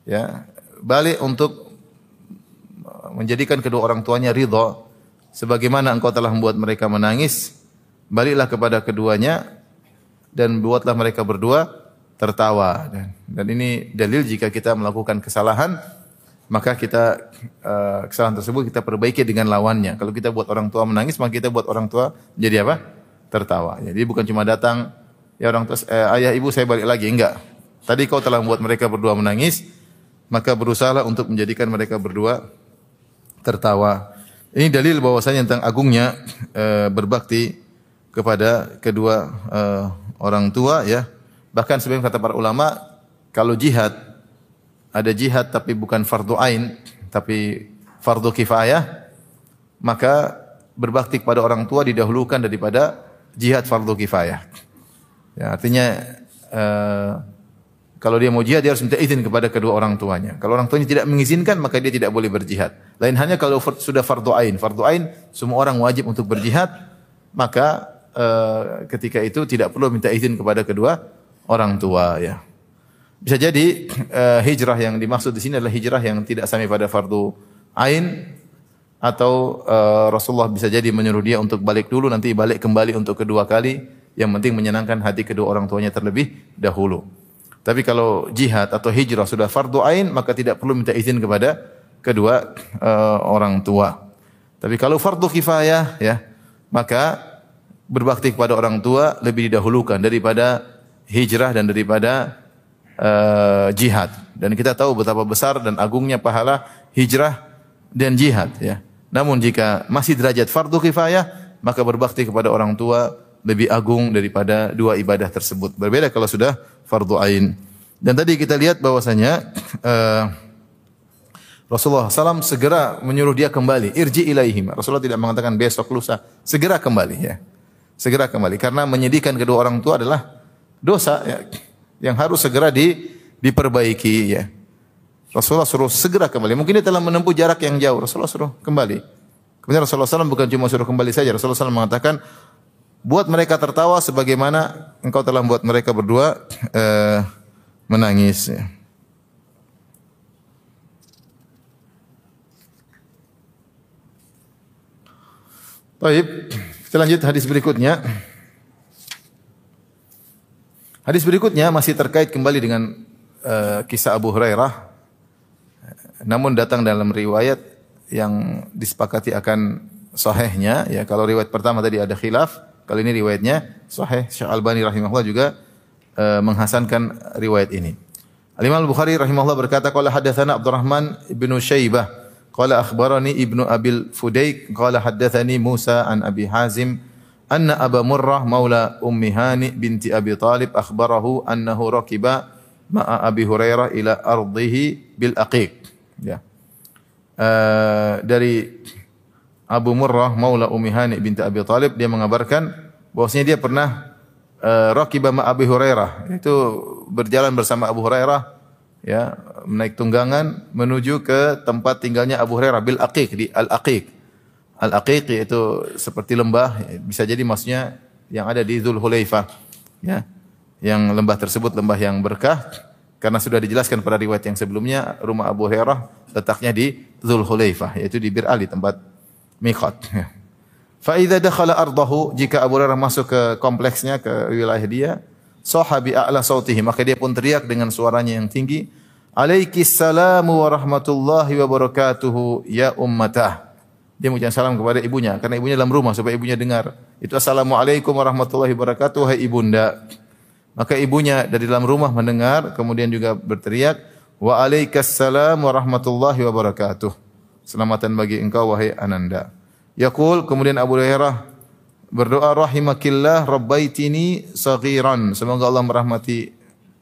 Ya, balik untuk menjadikan kedua orang tuanya ridha sebagaimana engkau telah membuat mereka menangis, baliklah kepada keduanya dan buatlah mereka berdua tertawa dan, dan ini dalil jika kita melakukan kesalahan maka kita uh, kesalahan tersebut kita perbaiki dengan lawannya. Kalau kita buat orang tua menangis maka kita buat orang tua jadi apa? tertawa. Jadi bukan cuma datang ya orang tua eh, ayah ibu saya balik lagi enggak. Tadi kau telah membuat mereka berdua menangis maka berusahalah untuk menjadikan mereka berdua tertawa. Ini dalil bahwasanya tentang agungnya uh, berbakti kepada kedua uh, orang tua ya Bahkan sebagian kata para ulama, kalau jihad ada jihad tapi bukan fardu ain, tapi fardu kifayah, maka berbakti kepada orang tua didahulukan daripada jihad fardu kifayah. Ya, artinya uh, kalau dia mau jihad dia harus minta izin kepada kedua orang tuanya. Kalau orang tuanya tidak mengizinkan maka dia tidak boleh berjihad. Lain hanya kalau sudah fardu ain. Fardu ain semua orang wajib untuk berjihad, maka uh, ketika itu tidak perlu minta izin kepada kedua orang tua ya. Bisa jadi uh, hijrah yang dimaksud di sini adalah hijrah yang tidak sampai pada fardu ain atau uh, Rasulullah bisa jadi menyuruh dia untuk balik dulu nanti balik kembali untuk kedua kali yang penting menyenangkan hati kedua orang tuanya terlebih dahulu. Tapi kalau jihad atau hijrah sudah fardu ain maka tidak perlu minta izin kepada kedua uh, orang tua. Tapi kalau fardu kifayah ya maka berbakti kepada orang tua lebih didahulukan daripada hijrah dan daripada uh, jihad. Dan kita tahu betapa besar dan agungnya pahala hijrah dan jihad ya. Namun jika masih derajat fardu kifayah, maka berbakti kepada orang tua lebih agung daripada dua ibadah tersebut. Berbeda kalau sudah fardu ain. Dan tadi kita lihat bahwasanya uh, Rasulullah SAW segera menyuruh dia kembali. Irji ilaihim. Rasulullah tidak mengatakan besok lusa. Segera kembali ya. Segera kembali. Karena menyedihkan kedua orang tua adalah dosa ya yang harus segera di, diperbaiki ya. Rasulullah suruh segera kembali. Mungkin dia telah menempuh jarak yang jauh. Rasulullah suruh kembali. Kemudian Rasulullah SAW bukan cuma suruh kembali saja. Rasulullah SAW mengatakan, buat mereka tertawa sebagaimana engkau telah membuat mereka berdua uh, menangis. Ya. Baik, kita lanjut hadis berikutnya. Hadis berikutnya masih terkait kembali dengan uh, kisah Abu Hurairah. Namun datang dalam riwayat yang disepakati akan sahihnya ya kalau riwayat pertama tadi ada khilaf, kali ini riwayatnya sahih. Syekh Albani rahimahullah juga uh, menghasankan riwayat ini. Al-Imam Al-Bukhari rahimahullah berkata qala hadatsana Abdurrahman ibnu Syaibah qala akhbarani ibnu Abil Fudayk qala haddatsani Musa an Abi Hazim anna Aba Murrah maula Ummi Hani binti Abi Talib akhbarahu annahu rakiba ma'a Abi Hurairah ila ardihi bil aqiq. Ya. Uh, dari Abu Murrah maula Ummi Hani binti Abi Talib dia mengabarkan bahwasanya dia pernah uh, rakiba ma Abi Hurairah itu berjalan bersama Abu Hurairah ya menaik tunggangan menuju ke tempat tinggalnya Abu Hurairah bil Aqiq di Al Aqiq. Al-Aqiq itu seperti lembah, bisa jadi maksudnya yang ada di Dzul Hulaifah. Ya. Yang lembah tersebut lembah yang berkah karena sudah dijelaskan pada riwayat yang sebelumnya rumah Abu Hurairah letaknya di Dzul Hulaifah yaitu di Bir Ali tempat miqat. Ya. Fa idza dakhala ardahu jika Abu Hurairah masuk ke kompleksnya ke wilayah dia, sahabi a'la sautihi maka dia pun teriak dengan suaranya yang tinggi, "Alaikis salamu wa rahmatullahi wa barakatuhu ya ummatah." Dia mengucapkan salam kepada ibunya karena ibunya dalam rumah supaya ibunya dengar. Itu assalamualaikum warahmatullahi wabarakatuh hai ibunda. Maka ibunya dari dalam rumah mendengar kemudian juga berteriak wa alaikassalam warahmatullahi wabarakatuh. Selamatan bagi engkau wahai ananda. Yaqul kemudian Abu Hurairah berdoa rahimakillah rabbaitini saghiran. Semoga Allah merahmati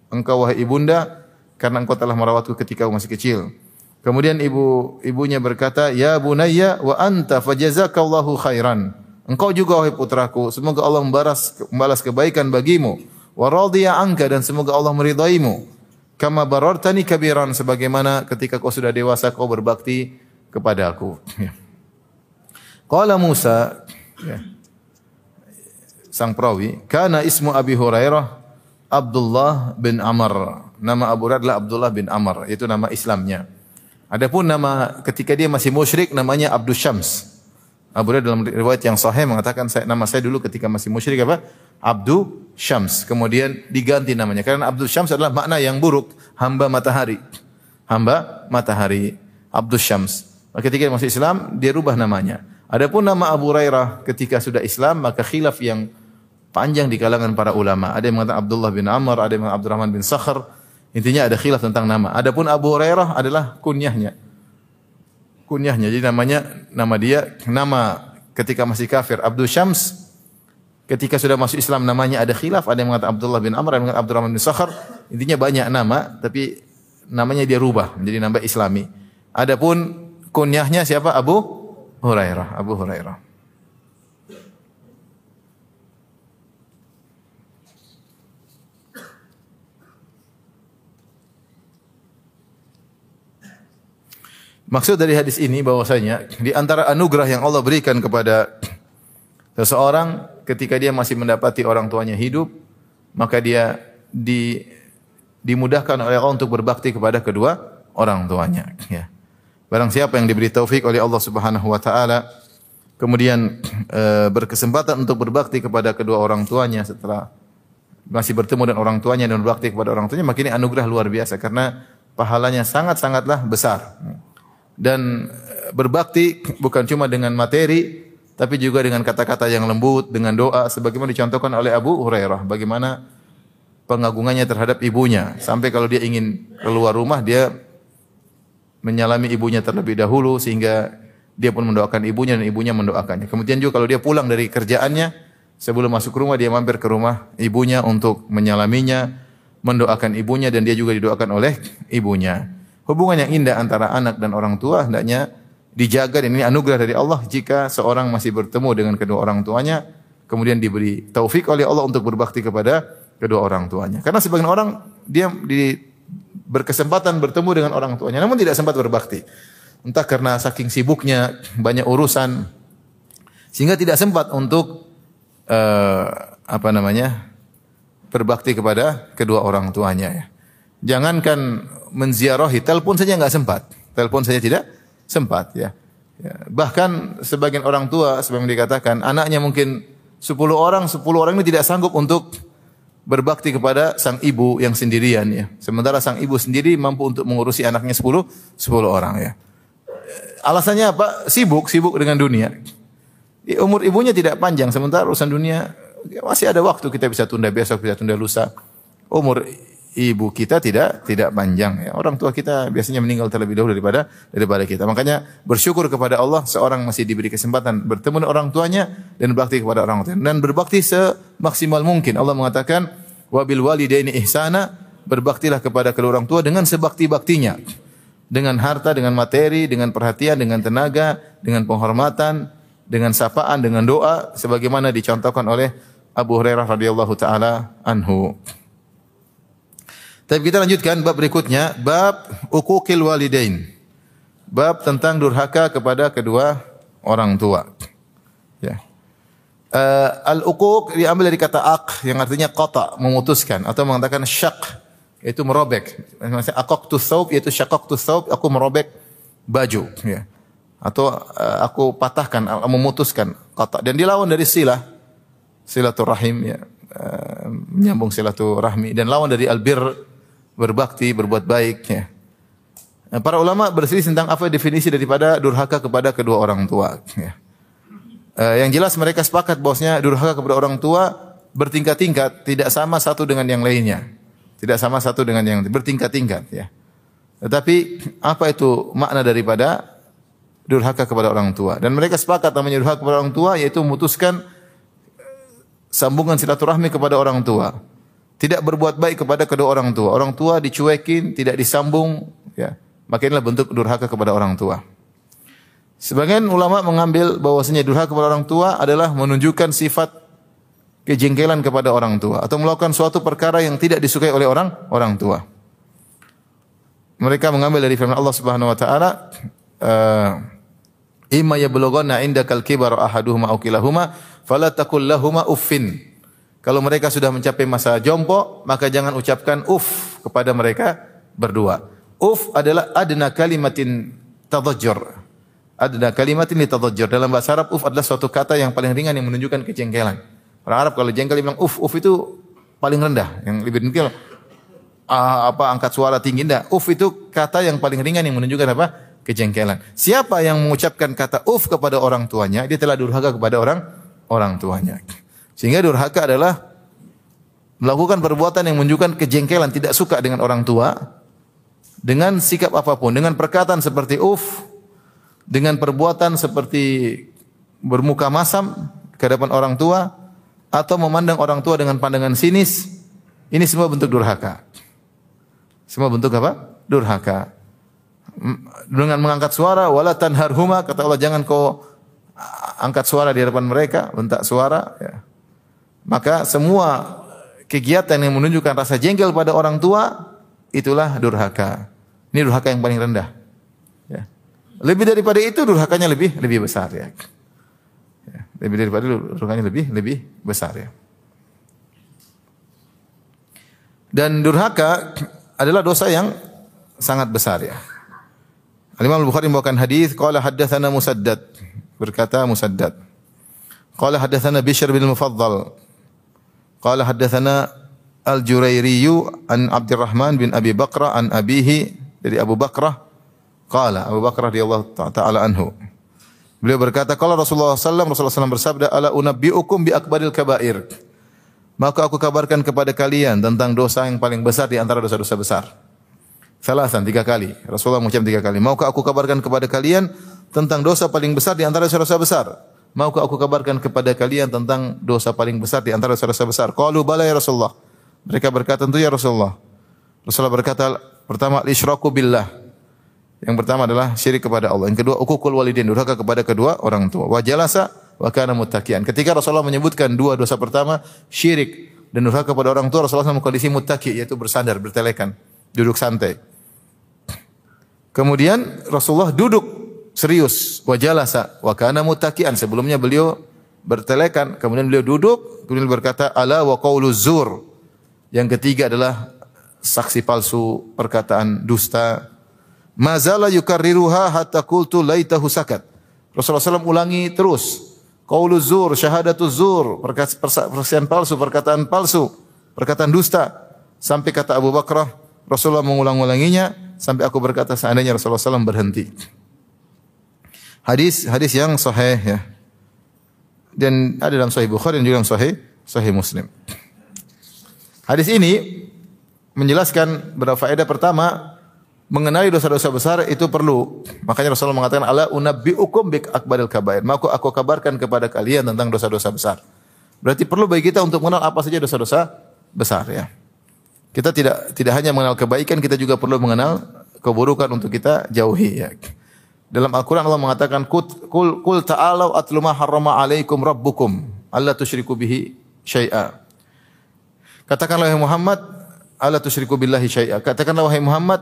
engkau wahai ibunda karena engkau telah merawatku ketika masih kecil. Kemudian ibu ibunya berkata, "Ya bunayya wa anta fajazakallahu khairan." Engkau juga wahai putraku, semoga Allah membalas membalas kebaikan bagimu. Wa radiya anka dan semoga Allah meridaimu. Kama barartani kabiran sebagaimana ketika kau sudah dewasa kau berbakti kepada aku. Ya. Qala Musa ya, sang perawi, kana ismu Abi Hurairah Abdullah bin Amr. Nama Abu Hurairah adalah Abdullah bin Amr, itu nama Islamnya. Adapun nama ketika dia masih musyrik namanya Abdul Syams. Abu Hurairah dalam riwayat yang sahih mengatakan saya, nama saya dulu ketika masih musyrik apa? Abdul Syams. Kemudian diganti namanya karena Abdul Syams adalah makna yang buruk, hamba matahari. Hamba matahari. Abdul Syams. Ketika masih Islam dia rubah namanya. Adapun nama Abu Hurairah ketika sudah Islam maka khilaf yang panjang di kalangan para ulama. Ada yang mengatakan Abdullah bin Amr, ada yang mengatakan Abdurrahman bin Sakhr, Intinya ada khilaf tentang nama. Adapun Abu Hurairah adalah kunyahnya. Kunyahnya. Jadi namanya nama dia nama ketika masih kafir Abdul Syams. Ketika sudah masuk Islam namanya ada khilaf, ada yang mengatakan Abdullah bin Amr, ada yang Abdurrahman bin Sakhar. Intinya banyak nama, tapi namanya dia rubah menjadi nama Islami. Adapun kunyahnya siapa? Abu Hurairah. Abu Hurairah. Maksud dari hadis ini bahwasanya di antara anugerah yang Allah berikan kepada seseorang ketika dia masih mendapati orang tuanya hidup, maka dia di dimudahkan oleh Allah untuk berbakti kepada kedua orang tuanya. Ya. Barang siapa yang diberi taufik oleh Allah Subhanahu Wa Taala, kemudian e, berkesempatan untuk berbakti kepada kedua orang tuanya setelah masih bertemu dengan orang tuanya dan berbakti kepada orang tuanya, maka ini anugerah luar biasa karena pahalanya sangat-sangatlah besar. Dan berbakti bukan cuma dengan materi, tapi juga dengan kata-kata yang lembut, dengan doa, sebagaimana dicontohkan oleh Abu Hurairah. Bagaimana pengagungannya terhadap ibunya, sampai kalau dia ingin keluar rumah dia menyalami ibunya terlebih dahulu sehingga dia pun mendoakan ibunya dan ibunya mendoakannya. Kemudian juga kalau dia pulang dari kerjaannya sebelum masuk rumah dia mampir ke rumah ibunya untuk menyalaminya, mendoakan ibunya dan dia juga didoakan oleh ibunya. Hubungan yang indah antara anak dan orang tua hendaknya dijaga dan ini anugerah dari Allah jika seorang masih bertemu dengan kedua orang tuanya kemudian diberi taufik oleh Allah untuk berbakti kepada kedua orang tuanya. Karena sebagian orang dia di berkesempatan bertemu dengan orang tuanya namun tidak sempat berbakti. Entah karena saking sibuknya banyak urusan sehingga tidak sempat untuk uh, apa namanya? berbakti kepada kedua orang tuanya ya. Jangankan menziarahi, telepon saja nggak sempat. Telepon saja tidak sempat ya. ya. Bahkan sebagian orang tua sebagaimana dikatakan anaknya mungkin 10 orang, 10 orang ini tidak sanggup untuk berbakti kepada sang ibu yang sendirian ya. Sementara sang ibu sendiri mampu untuk mengurusi anaknya 10 10 orang ya. Alasannya apa? Sibuk, sibuk dengan dunia. Umur ibunya tidak panjang sementara urusan dunia ya masih ada waktu kita bisa tunda besok, bisa tunda lusa. Umur ibu kita tidak tidak panjang ya. Orang tua kita biasanya meninggal terlebih dahulu daripada daripada kita. Makanya bersyukur kepada Allah seorang masih diberi kesempatan bertemu dengan orang tuanya dan berbakti kepada orang tuanya dan berbakti semaksimal mungkin. Allah mengatakan wabil walidaini ihsana berbaktilah kepada kedua orang tua dengan sebakti-baktinya. Dengan harta, dengan materi, dengan perhatian, dengan tenaga, dengan penghormatan, dengan sapaan, dengan doa sebagaimana dicontohkan oleh Abu Hurairah radhiyallahu taala anhu. Tapi kita lanjutkan bab berikutnya, bab ukukil walidain. Bab tentang durhaka kepada kedua orang tua. Ya. Uh, Al-uquq diambil dari kata aq yang artinya qata, memutuskan atau mengatakan syak, yaitu merobek. Maksudnya aqaqtu thawb yaitu syaqaqtu thawb, aku merobek baju, ya. Atau uh, aku patahkan, memutuskan qata. Dan dilawan dari silah, silaturahim ya. Uh, menyambung silaturahmi dan lawan dari albir berbakti, berbuat baik ya. Nah, para ulama berselisih tentang apa definisi daripada durhaka kepada kedua orang tua ya. Uh, yang jelas mereka sepakat bahwasanya durhaka kepada orang tua bertingkat-tingkat, tidak sama satu dengan yang lainnya. Tidak sama satu dengan yang bertingkat-tingkat ya. Tetapi apa itu makna daripada durhaka kepada orang tua? Dan mereka sepakat namanya durhaka kepada orang tua yaitu memutuskan sambungan silaturahmi kepada orang tua tidak berbuat baik kepada kedua orang tua. Orang tua dicuekin, tidak disambung, ya. Maka inilah bentuk durhaka kepada orang tua. Sebagian ulama mengambil bahwasanya durhaka kepada orang tua adalah menunjukkan sifat kejengkelan kepada orang tua atau melakukan suatu perkara yang tidak disukai oleh orang orang tua. Mereka mengambil dari firman Allah Subhanahu wa taala, uh, "Imma yablughanna indakal kibar ahaduhuma aw kilahuma fala taqul lahumu uffin." Kalau mereka sudah mencapai masa jompo, maka jangan ucapkan uf kepada mereka berdua. Uf adalah adna kalimatin tadajjur. Adna kalimatin tadajjur. Dalam bahasa Arab, uf adalah suatu kata yang paling ringan yang menunjukkan kejengkelan. Orang Arab kalau jengkel bilang uf, uf itu paling rendah. Yang lebih dengkel, uh, apa angkat suara tinggi. Enggak. Uf itu kata yang paling ringan yang menunjukkan apa? Kejengkelan. Siapa yang mengucapkan kata uf kepada orang tuanya, dia telah durhaka kepada orang orang tuanya. Sehingga durhaka adalah melakukan perbuatan yang menunjukkan kejengkelan, tidak suka dengan orang tua, dengan sikap apa pun, dengan perkataan seperti uf, dengan perbuatan seperti bermuka masam ke hadapan orang tua, atau memandang orang tua dengan pandangan sinis, ini semua bentuk durhaka. Semua bentuk apa? Durhaka. Dengan mengangkat suara, wala tanharhuma, kata Allah jangan kau angkat suara di hadapan mereka, bentak suara, ya. Maka semua kegiatan yang menunjukkan rasa jengkel pada orang tua itulah durhaka. Ini durhaka yang paling rendah. Ya. Lebih daripada itu durhakanya lebih lebih besar ya. ya. Lebih daripada durhakanya lebih lebih besar ya. Dan durhaka adalah dosa yang sangat besar ya. Al-Imam Al-Bukhari membawakan hadis qala haddatsana Musaddad berkata Musaddad qala haddatsana Bishr bin Mufaddal qala haddatsana Al-Jurairi an Abdurrahman bin Abi Bakrah an abihi dari Abu Bakrah qala Abu Bakrah radhiyallahu taala anhu Beliau berkata, kalau Rasulullah SAW, Rasulullah SAW bersabda, ala unabbi'ukum bi akbaril kabair. Maka aku kabarkan kepada kalian tentang dosa yang paling besar di antara dosa-dosa besar. Salasan, tiga kali. Rasulullah mengucap tiga kali. Maukah aku kabarkan kepada kalian tentang dosa paling besar di antara dosa-dosa besar? Maukah aku kabarkan kepada kalian tentang dosa paling besar di antara dosa-dosa besar? Qalu bala ya Rasulullah. Mereka berkata, tentu ya Rasulullah. Rasulullah berkata, pertama, isyraku billah. Yang pertama adalah syirik kepada Allah. Yang kedua, ukukul walidin, durhaka kepada kedua orang tua. Wa jalasa wa kana muttaqian. Ketika Rasulullah menyebutkan dua dosa pertama, syirik dan durhaka kepada orang tua, Rasulullah SAW kondisi muttaqi yaitu bersandar, bertelekan, duduk santai. Kemudian Rasulullah duduk serius, wa jalasa wa kana muttaqian. Sebelumnya beliau bertelekan, kemudian beliau duduk, kemudian berkata ala wa qaulu zur. Yang ketiga adalah saksi palsu, perkataan dusta, Mazala yukarriruha hatta qultu laitahu sakat. Rasulullah SAW ulangi terus. Qaulu zur, persaksian palsu, perkataan palsu, perkataan dusta. Sampai kata Abu Bakrah, Rasulullah mengulang-ulanginya sampai aku berkata seandainya Rasulullah SAW berhenti. Hadis hadis yang sahih ya. Dan ada dalam Sahih Bukhari dan juga dalam Sahih Sahih Muslim. Hadis ini menjelaskan berapa faedah pertama mengenali dosa-dosa besar itu perlu. Makanya Rasulullah mengatakan ala unabbiukum bi akbaril kabair. Maka aku kabarkan kepada kalian tentang dosa-dosa besar. Berarti perlu bagi kita untuk mengenal apa saja dosa-dosa besar ya. Kita tidak tidak hanya mengenal kebaikan, kita juga perlu mengenal keburukan untuk kita jauhi ya. Dalam Al-Qur'an Allah mengatakan kul kul ta'alu atlu ma harrama alaikum rabbukum alla tusyriku bihi syai'a. Katakanlah wahai Muhammad, alla tusyriku billahi syai'a. Katakanlah wahai Muhammad,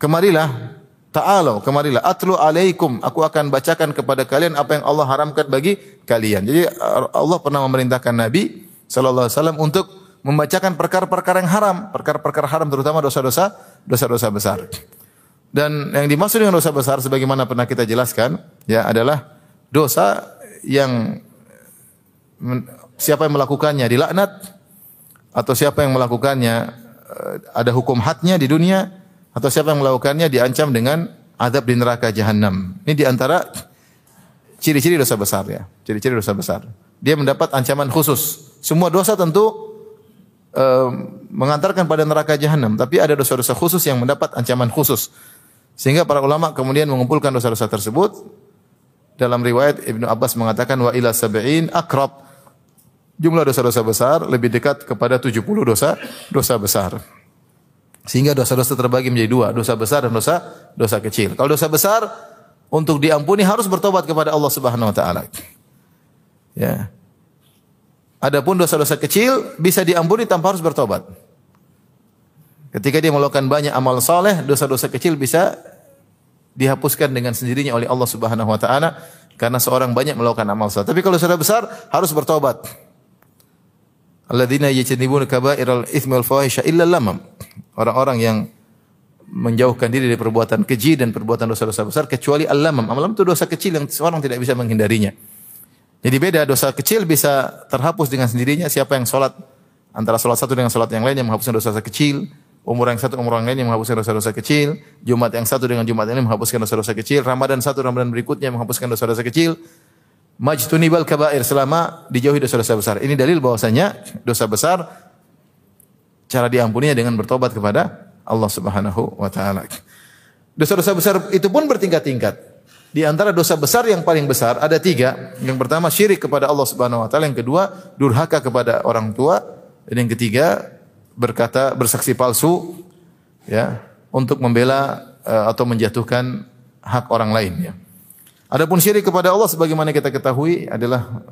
kemarilah ta'alu kemarilah atlu alaikum aku akan bacakan kepada kalian apa yang Allah haramkan bagi kalian jadi Allah pernah memerintahkan Nabi sallallahu alaihi untuk membacakan perkara-perkara yang haram perkara-perkara haram terutama dosa-dosa dosa-dosa besar dan yang dimaksud dengan dosa besar sebagaimana pernah kita jelaskan ya adalah dosa yang siapa yang melakukannya dilaknat atau siapa yang melakukannya eh, ada hukum hadnya di dunia atau siapa yang melakukannya diancam dengan adab di neraka jahanam. Ini di antara ciri-ciri dosa besar ya. Ciri-ciri dosa besar. Dia mendapat ancaman khusus. Semua dosa tentu uh, mengantarkan pada neraka jahanam, tapi ada dosa-dosa khusus yang mendapat ancaman khusus. Sehingga para ulama kemudian mengumpulkan dosa-dosa tersebut. Dalam riwayat Ibnu Abbas mengatakan wa ila sab'in akrab. Jumlah dosa-dosa besar lebih dekat kepada 70 dosa dosa besar. Sehingga dosa-dosa terbagi menjadi dua, dosa besar dan dosa dosa kecil. Kalau dosa besar untuk diampuni harus bertobat kepada Allah Subhanahu wa taala. Ya. Adapun dosa-dosa kecil bisa diampuni tanpa harus bertobat. Ketika dia melakukan banyak amal saleh, dosa-dosa kecil bisa dihapuskan dengan sendirinya oleh Allah Subhanahu wa taala karena seorang banyak melakukan amal saleh. Tapi kalau dosa besar harus bertobat. Alladzina yajtanibuna kaba'iral itsmi wal fawahisha illa lamam. Orang-orang yang menjauhkan diri dari perbuatan keji dan perbuatan dosa-dosa besar kecuali al-lamam. Al-lamam itu dosa kecil yang seorang tidak bisa menghindarinya. Jadi beda dosa kecil bisa terhapus dengan sendirinya siapa yang sholat antara sholat satu dengan sholat yang lain yang menghapuskan dosa-dosa kecil, umur yang satu umur yang lain yang menghapuskan dosa-dosa kecil, Jumat yang satu dengan Jumat yang lain menghapuskan dosa-dosa kecil, Ramadan satu Ramadan berikutnya menghapuskan dosa-dosa kecil. Majtunibal kabair selama dijauhi dosa-dosa besar. Ini dalil bahwasanya dosa besar Cara diampuninya dengan bertobat kepada Allah Subhanahu wa taala. Dosa-dosa besar itu pun bertingkat-tingkat. Di antara dosa besar yang paling besar ada tiga. Yang pertama syirik kepada Allah Subhanahu wa taala, yang kedua durhaka kepada orang tua, dan yang ketiga berkata bersaksi palsu ya untuk membela uh, atau menjatuhkan hak orang lain ya. Adapun syirik kepada Allah sebagaimana kita ketahui adalah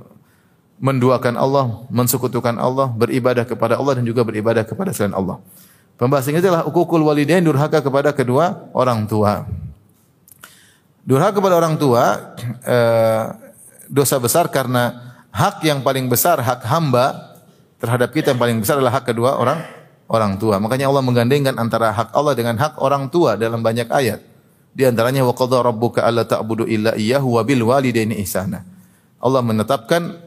menduakan Allah, mensekutukan Allah, beribadah kepada Allah dan juga beribadah kepada selain Allah. Pembahasan ini adalah ukukul walidain durhaka kepada kedua orang tua. Durhaka kepada orang tua eh, dosa besar karena hak yang paling besar hak hamba terhadap kita yang paling besar adalah hak kedua orang orang tua. Makanya Allah menggandengkan antara hak Allah dengan hak orang tua dalam banyak ayat. Di antaranya wa qadha rabbuka alla ta'budu illa iyyahu wa bil walidaini ihsana. Allah menetapkan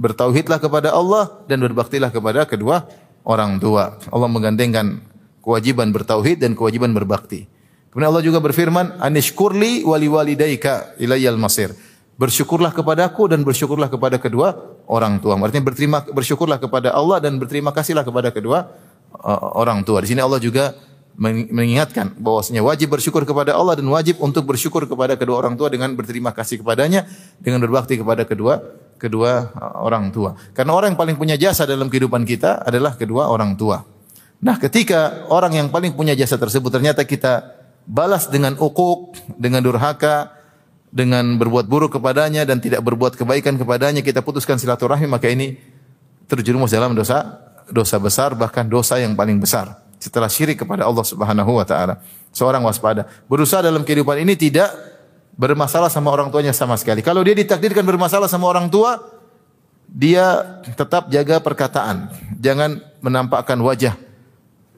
bertauhidlah kepada Allah dan berbaktilah kepada kedua orang tua. Allah menggandengkan kewajiban bertauhid dan kewajiban berbakti. Kemudian Allah juga berfirman, "Anishkurli wali walidaika ilayyal masir." Bersyukurlah kepadaku dan bersyukurlah kepada kedua orang tua. Artinya berterima bersyukurlah kepada Allah dan berterima kasihlah kepada kedua uh, orang tua. Di sini Allah juga mengingatkan bahwasanya wajib bersyukur kepada Allah dan wajib untuk bersyukur kepada kedua orang tua dengan berterima kasih kepadanya dengan berbakti kepada kedua kedua uh, orang tua. Karena orang yang paling punya jasa dalam kehidupan kita adalah kedua orang tua. Nah, ketika orang yang paling punya jasa tersebut ternyata kita balas dengan ukuk, dengan durhaka, dengan berbuat buruk kepadanya dan tidak berbuat kebaikan kepadanya, kita putuskan silaturahmi maka ini terjerumus dalam dosa dosa besar bahkan dosa yang paling besar setelah syirik kepada Allah Subhanahu wa taala. Seorang waspada, berusaha dalam kehidupan ini tidak bermasalah sama orang tuanya sama sekali. Kalau dia ditakdirkan bermasalah sama orang tua, dia tetap jaga perkataan. Jangan menampakkan wajah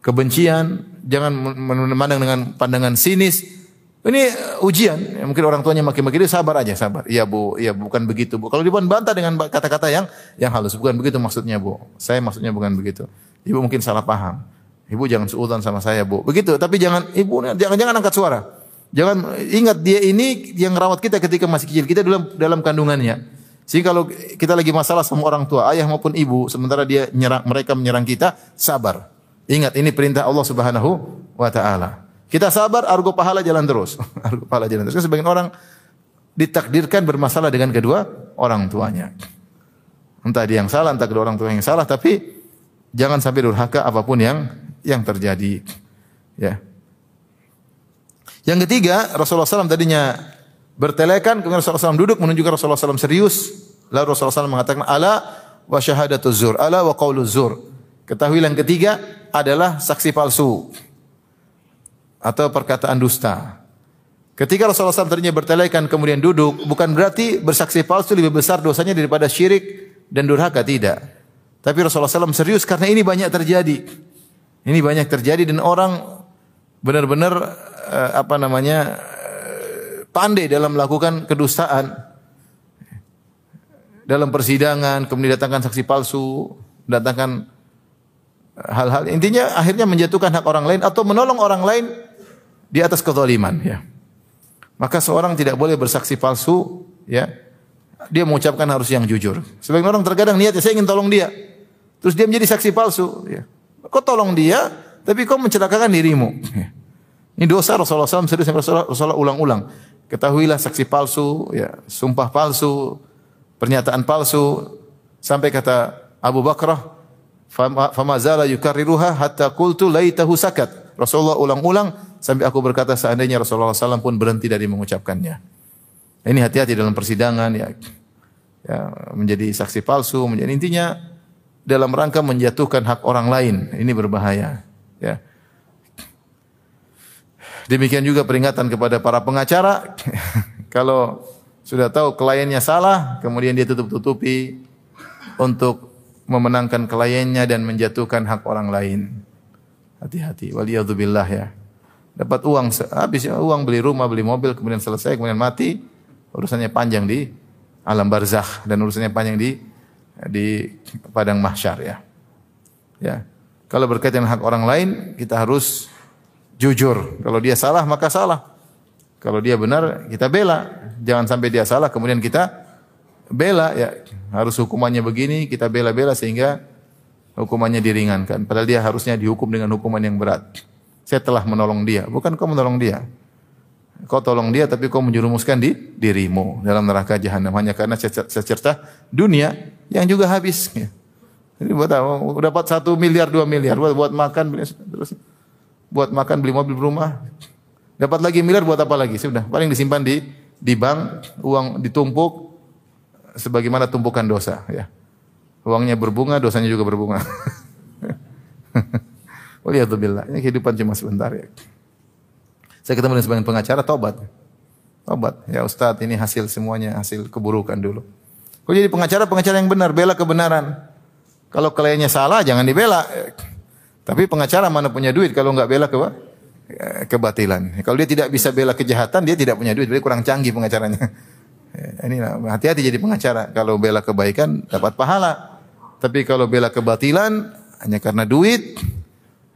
kebencian, jangan memandang dengan pandangan sinis. Ini ujian. Mungkin orang tuanya maki-maki dia sabar aja, sabar. Iya bu, iya bukan begitu bu. Kalau dia bantah dengan kata-kata yang yang halus, bukan begitu maksudnya bu. Saya maksudnya bukan begitu. Ibu mungkin salah paham. Ibu jangan seudan sama saya bu. Begitu. Tapi jangan ibu jangan jangan angkat suara. Jangan ingat dia ini yang rawat kita ketika masih kecil. Kita dalam dalam kandungannya. Sehingga kalau kita lagi masalah sama orang tua, ayah maupun ibu, sementara dia nyerang, mereka menyerang kita, sabar. Ingat ini perintah Allah Subhanahu wa taala. Kita sabar, argo pahala jalan terus. argo pahala jalan terus. Kan sebagian orang ditakdirkan bermasalah dengan kedua orang tuanya. Entah dia yang salah, entah kedua orang tua yang salah, tapi jangan sampai durhaka apa pun yang yang terjadi. Ya. Yang ketiga, Rasulullah SAW tadinya bertelekan, kemudian Rasulullah SAW duduk menunjukkan Rasulullah SAW serius. Lalu Rasulullah SAW mengatakan, ala wa syahadatu zur, ala wa qawlu zur. Ketahuilah yang ketiga adalah saksi palsu atau perkataan dusta. Ketika Rasulullah SAW tadinya bertelekan kemudian duduk, bukan berarti bersaksi palsu lebih besar dosanya daripada syirik dan durhaka, tidak. Tapi Rasulullah SAW serius karena ini banyak terjadi. Ini banyak terjadi dan orang benar-benar uh, apa namanya uh, pandai dalam melakukan kedustaan dalam persidangan, kemudian datangkan saksi palsu, datangkan hal-hal intinya akhirnya menjatuhkan hak orang lain atau menolong orang lain di atas kezaliman ya. Maka seorang tidak boleh bersaksi palsu ya. Dia mengucapkan harus yang jujur. Sebagian orang terkadang niatnya saya ingin tolong dia. Terus dia menjadi saksi palsu ya. Kau tolong dia tapi kau mencelakakan dirimu. Ya. Ini dosa Rasulullah SAW serius Rasulullah, Rasulullah ulang-ulang. Ketahuilah saksi palsu, ya, sumpah palsu, pernyataan palsu, sampai kata Abu Bakrah, fama zala yukarriruha hatta qultu laitahu sakat. Rasulullah ulang-ulang sampai aku berkata seandainya Rasulullah SAW pun berhenti dari mengucapkannya. Ini hati-hati dalam persidangan ya, ya menjadi saksi palsu, menjadi intinya dalam rangka menjatuhkan hak orang lain. Ini berbahaya. Ya. Demikian juga peringatan kepada para pengacara kalau sudah tahu kliennya salah, kemudian dia tutup-tutupi untuk memenangkan kliennya dan menjatuhkan hak orang lain. Hati-hati. Waliyadzubillah ya. Dapat uang habis uang beli rumah, beli mobil, kemudian selesai, kemudian mati, urusannya panjang di alam barzakh dan urusannya panjang di di padang mahsyar ya. Ya. Kalau berkaitan dengan hak orang lain, kita harus jujur. Kalau dia salah, maka salah. Kalau dia benar, kita bela. Jangan sampai dia salah, kemudian kita bela ya. Harus hukumannya begini, kita bela-bela sehingga hukumannya diringankan. Padahal dia harusnya dihukum dengan hukuman yang berat. Saya telah menolong dia, bukan kau menolong dia. Kau tolong dia tapi kau menjerumuskan di dirimu dalam neraka jahanam hanya karena secercah dunia yang juga habis. Jadi buat apa? Dapat satu miliar, dua miliar buat, buat makan, terus buat makan, beli mobil, rumah. Dapat lagi miliar buat apa lagi? Sudah, paling disimpan di di bank, uang ditumpuk sebagaimana tumpukan dosa. Ya. Uangnya berbunga, dosanya juga berbunga. Waliyadzubillah. Ini kehidupan cuma sebentar ya. Saya ketemu dengan sebagian pengacara, tobat. Tobat. Ya Ustaz, ini hasil semuanya, hasil keburukan dulu. Kau jadi pengacara, pengacara yang benar, bela kebenaran. Kalau kliennya salah, jangan dibela. Tapi pengacara mana punya duit kalau nggak bela ke eh, kebatilan. Kalau dia tidak bisa bela kejahatan, dia tidak punya duit. Berarti kurang canggih pengacaranya. Eh, ini hati-hati jadi pengacara. Kalau bela kebaikan dapat pahala. Tapi kalau bela kebatilan hanya karena duit,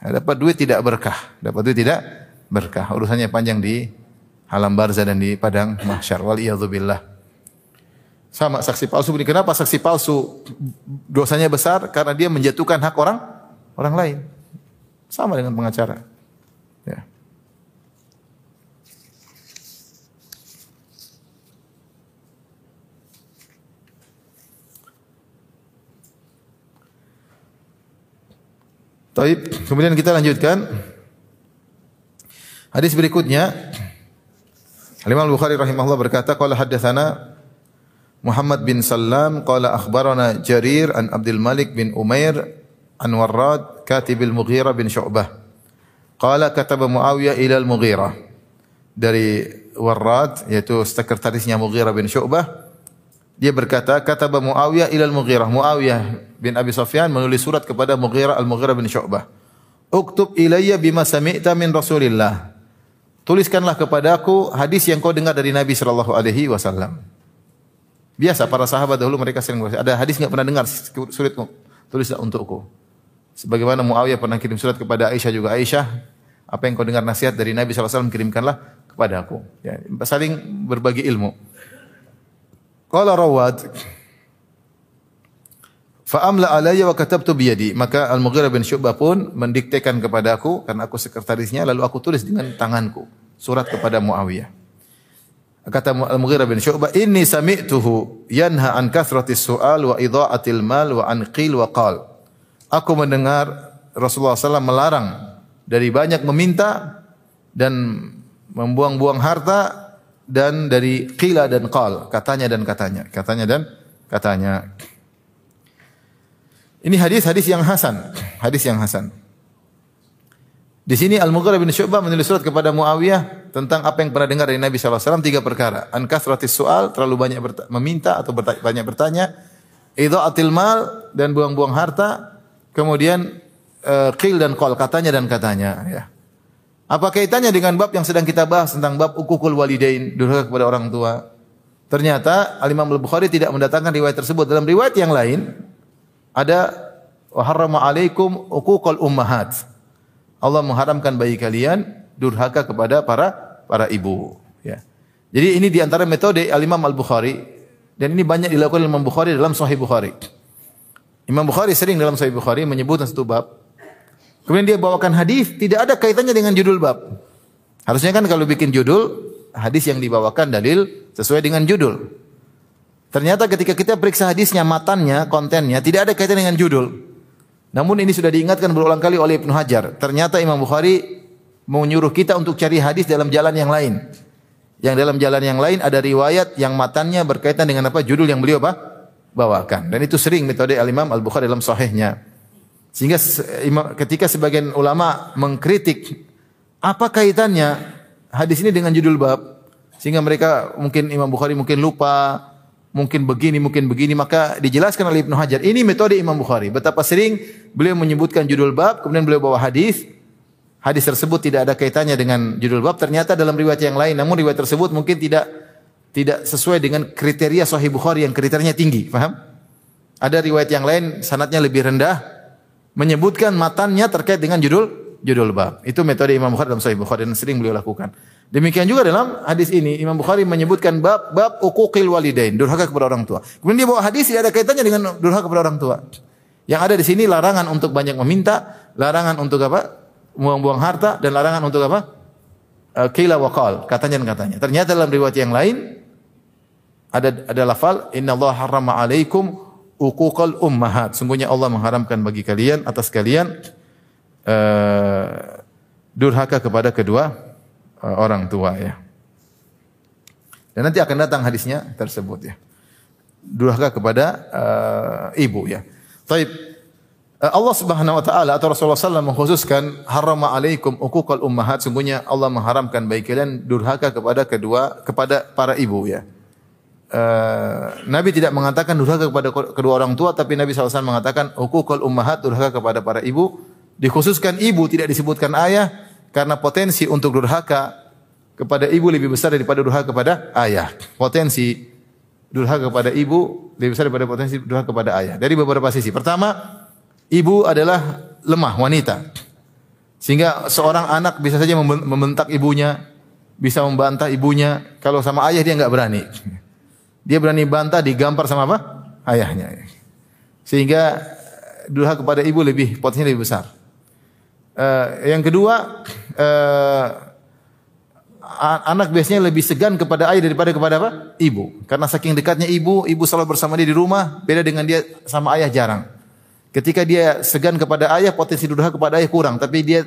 ya dapat duit tidak berkah. Dapat duit tidak berkah. Urusannya panjang di alam barzah dan di padang mahsyar. Wal billah. Sama saksi palsu. Kenapa saksi palsu dosanya besar? Karena dia menjatuhkan hak orang orang lain. Sama dengan pengacara. Ya. Taib. Kemudian kita lanjutkan. Hadis berikutnya. Imam Al-Bukhari rahimahullah berkata, qala haddatsana Muhammad bin Salam qala akhbarana Jarir an Abdul Malik bin Umair an Warrad katib al-Mughirah bin Syu'bah. Qala kataba Muawiyah ila al-Mughirah. Dari Warrad yaitu sekretarisnya Mughirah bin Syu'bah dia berkata, kata Muawiyah ilal Mughirah. Muawiyah bin Abi Sufyan menulis surat kepada Mughirah al-Mughirah bin Syu'bah. Uktub ilayya bima sami'ta min Rasulillah. Tuliskanlah kepadaku hadis yang kau dengar dari Nabi sallallahu alaihi wasallam. Biasa para sahabat dahulu mereka sering berkata, ada hadis enggak pernah dengar suratku, tulislah untukku. Sebagaimana Muawiyah pernah kirim surat kepada Aisyah juga Aisyah, apa yang kau dengar nasihat dari Nabi sallallahu alaihi wasallam kirimkanlah kepada aku. Ya, saling berbagi ilmu. Qala Rawad Fa'amla alayya wa katabtu biyadi. Maka Al-Mughirah bin Syu'bah pun mendiktekan kepada aku karena aku sekretarisnya lalu aku tulis dengan tanganku surat kepada Muawiyah. Kata Al-Mughirah bin Syu'bah, "Inni sami'tuhu yanha an kathratis su'al wa idha'atil mal wa an qil wa qal." Aku mendengar Rasulullah SAW melarang dari banyak meminta dan membuang-buang harta dan dari qila dan qal, katanya dan katanya, katanya dan katanya. Ini hadis-hadis yang hasan, hadis yang hasan. Di sini Al-Mughirah bin Syu'bah menulis surat kepada Muawiyah tentang apa yang pernah dengar dari Nabi SAW. Tiga perkara. An kasratis soal, terlalu banyak meminta atau bertanya, banyak bertanya. atil mal, dan buang-buang harta. Kemudian uh, dan qal, katanya dan katanya. Ya. Apa kaitannya dengan bab yang sedang kita bahas tentang bab ukukul walidain, durhaka kepada orang tua? Ternyata Al-Imam Al-Bukhari tidak mendatangkan riwayat tersebut. Dalam riwayat yang lain ada wa harrama alaikum ukukul ummahat. Allah mengharamkan bagi kalian durhaka kepada para para ibu, ya. Jadi ini di antara metode Al-Imam Al-Bukhari dan ini banyak dilakukan Imam Bukhari dalam Sahih Bukhari. Imam Bukhari sering dalam Sahih Bukhari menyebutkan satu bab Kemudian dia bawakan hadis tidak ada kaitannya dengan judul bab. Harusnya kan kalau bikin judul hadis yang dibawakan dalil sesuai dengan judul. Ternyata ketika kita periksa hadisnya, matannya, kontennya tidak ada kaitan dengan judul. Namun ini sudah diingatkan berulang kali oleh Ibnu Hajar. Ternyata Imam Bukhari menyuruh kita untuk cari hadis dalam jalan yang lain. Yang dalam jalan yang lain ada riwayat yang matannya berkaitan dengan apa judul yang beliau apa bawakan. Dan itu sering metode Al Imam Al Bukhari dalam sahihnya. Sehingga ketika sebagian ulama mengkritik apa kaitannya hadis ini dengan judul bab? Sehingga mereka mungkin Imam Bukhari mungkin lupa mungkin begini mungkin begini. Maka dijelaskan oleh Ibnu Hajar ini metode Imam Bukhari. Betapa sering beliau menyebutkan judul bab kemudian beliau bawa hadis. Hadis tersebut tidak ada kaitannya dengan judul bab. Ternyata dalam riwayat yang lain namun riwayat tersebut mungkin tidak tidak sesuai dengan kriteria Sahih Bukhari yang kriterianya tinggi. Paham ada riwayat yang lain sanatnya lebih rendah menyebutkan matannya terkait dengan judul judul bab. Itu metode Imam Bukhari dalam Sahih Bukhari dan sering beliau lakukan. Demikian juga dalam hadis ini Imam Bukhari menyebutkan bab bab uquqil walidain, durhaka kepada orang tua. Kemudian dia bawa hadis tidak ada kaitannya dengan durhaka kepada orang tua. Yang ada di sini larangan untuk banyak meminta, larangan untuk apa? Buang-buang harta dan larangan untuk apa? Kila wa qal, katanya dan katanya. Ternyata dalam riwayat yang lain ada ada lafal inna Allah harrama alaikum uquqal ummahat. Sungguhnya Allah mengharamkan bagi kalian atas kalian uh, durhaka kepada kedua uh, orang tua ya. Dan nanti akan datang hadisnya tersebut ya. Durhaka kepada uh, ibu ya. Taib Allah Subhanahu wa taala atau Rasulullah SAW mengkhususkan harama alaikum uquqal ummahat sungguhnya Allah mengharamkan bagi kalian durhaka kepada kedua kepada para ibu ya. Uh, Nabi tidak mengatakan durhaka kepada kedua orang tua, tapi Nabi SAW mengatakan ukukul ummahat durhaka kepada para ibu. Dikhususkan ibu tidak disebutkan ayah karena potensi untuk durhaka kepada ibu lebih besar daripada durhaka kepada ayah. Potensi durhaka kepada ibu lebih besar daripada potensi durhaka kepada ayah. Dari beberapa sisi. Pertama, ibu adalah lemah wanita. Sehingga seorang anak bisa saja membentak ibunya, bisa membantah ibunya. Kalau sama ayah dia nggak berani. Dia berani bantah, digampar sama apa? Ayahnya. Sehingga durhaka kepada ibu lebih potensi lebih besar. Uh, yang kedua, uh, anak biasanya lebih segan kepada ayah daripada kepada apa? Ibu. Karena saking dekatnya ibu, ibu selalu bersama dia di rumah, beda dengan dia sama ayah jarang. Ketika dia segan kepada ayah, potensi durhaka kepada ayah kurang, tapi dia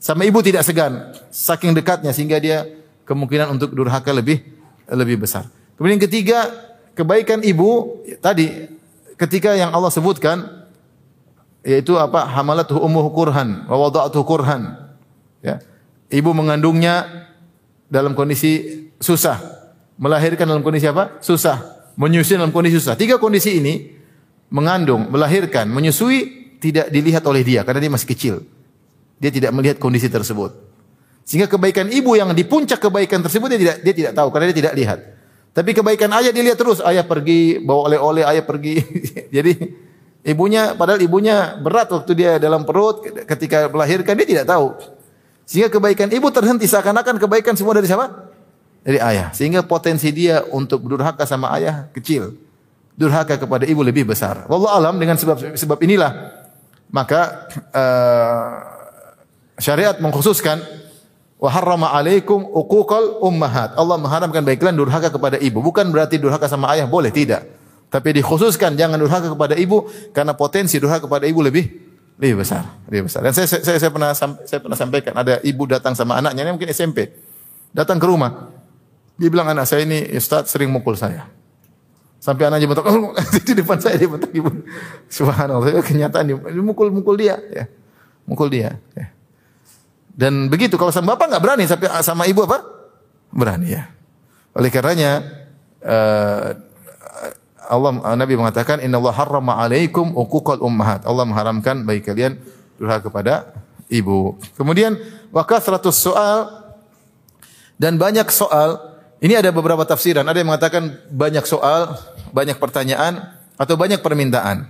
sama ibu tidak segan, saking dekatnya sehingga dia kemungkinan untuk durhaka lebih lebih besar. Kemudian ketiga, kebaikan ibu tadi ketika yang Allah sebutkan yaitu apa? Hamalatuhu ummuhu kurhan wa wada'atuhu kurhan. Ya. Ibu mengandungnya dalam kondisi susah. Melahirkan dalam kondisi apa? Susah. Menyusui dalam kondisi susah. Tiga kondisi ini mengandung melahirkan menyusui tidak dilihat oleh dia karena dia masih kecil. Dia tidak melihat kondisi tersebut. Sehingga kebaikan ibu yang di puncak kebaikan tersebut dia tidak dia tidak tahu karena dia tidak lihat tapi kebaikan ayah dilihat terus ayah pergi bawa oleh-oleh ayah pergi jadi Ibunya padahal ibunya berat waktu dia dalam perut ketika melahirkan dia tidak tahu. Sehingga kebaikan ibu terhenti seakan-akan kebaikan semua dari siapa? Dari ayah. Sehingga potensi dia untuk durhaka sama ayah kecil. Durhaka kepada ibu lebih besar. Wallahu alam dengan sebab sebab inilah maka uh, syariat mengkhususkan wa harrama alaikum uquqal ummahat. Allah mengharamkan baik kalian durhaka kepada ibu. Bukan berarti durhaka sama ayah boleh, tidak. Tapi dikhususkan jangan durhaka kepada ibu karena potensi durhaka kepada ibu lebih lebih besar, lebih besar. Dan saya saya, saya pernah saya pernah sampaikan ada ibu datang sama anaknya ini mungkin SMP. Datang ke rumah. Dia bilang anak saya ini Ustaz sering mukul saya. Sampai anaknya bentak, oh, di depan saya dia bentak ibu. Subhanallah, kenyataan dia mukul-mukul dia ya. Mukul dia ya. Dan begitu kalau sama bapak nggak berani sampai sama ibu apa? Berani ya. Oleh karenanya uh, Allah Nabi mengatakan Inna Allah harrama alaikum uquqal ummahat. Allah mengharamkan bagi kalian durhaka kepada ibu. Kemudian wa kasratus soal dan banyak soal. Ini ada beberapa tafsiran. Ada yang mengatakan banyak soal, banyak pertanyaan atau banyak permintaan.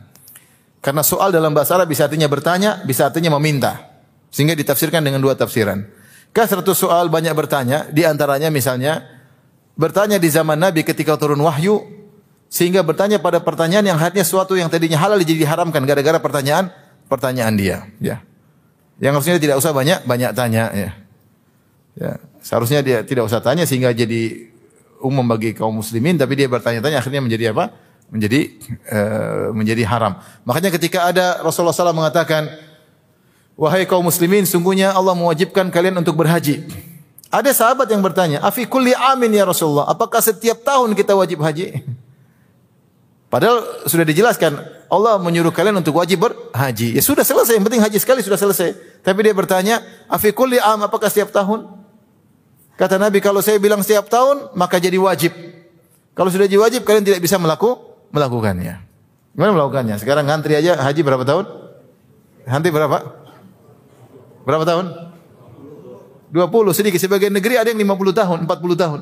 Karena soal dalam bahasa Arab bisa artinya bertanya, bisa artinya meminta. Sehingga ditafsirkan dengan dua tafsiran. Kasratus soal banyak bertanya, di antaranya misalnya bertanya di zaman Nabi ketika turun wahyu sehingga bertanya pada pertanyaan yang hanya suatu yang tadinya halal jadi diharamkan gara-gara pertanyaan pertanyaan dia. Ya. Yang harusnya tidak usah banyak banyak tanya ya. Ya. Seharusnya dia tidak usah tanya sehingga jadi umum bagi kaum muslimin tapi dia bertanya-tanya akhirnya menjadi apa? Menjadi uh, menjadi haram. Makanya ketika ada Rasulullah SAW mengatakan wahai kaum muslimin sungguhnya Allah mewajibkan kalian untuk berhaji ada sahabat yang bertanya afi kulli amin ya Rasulullah apakah setiap tahun kita wajib haji Padahal sudah dijelaskan Allah menyuruh kalian untuk wajib berhaji. Ya sudah selesai, yang penting haji sekali sudah selesai. Tapi dia bertanya, "Afi kulli am apakah setiap tahun?" Kata Nabi, "Kalau saya bilang setiap tahun, maka jadi wajib. Kalau sudah jadi wajib, kalian tidak bisa melaku, melakukannya." Gimana melakukannya? Sekarang ngantri aja haji berapa tahun? Nanti berapa? Berapa tahun? 20 sedikit. Sebagian negeri ada yang 50 tahun, 40 tahun.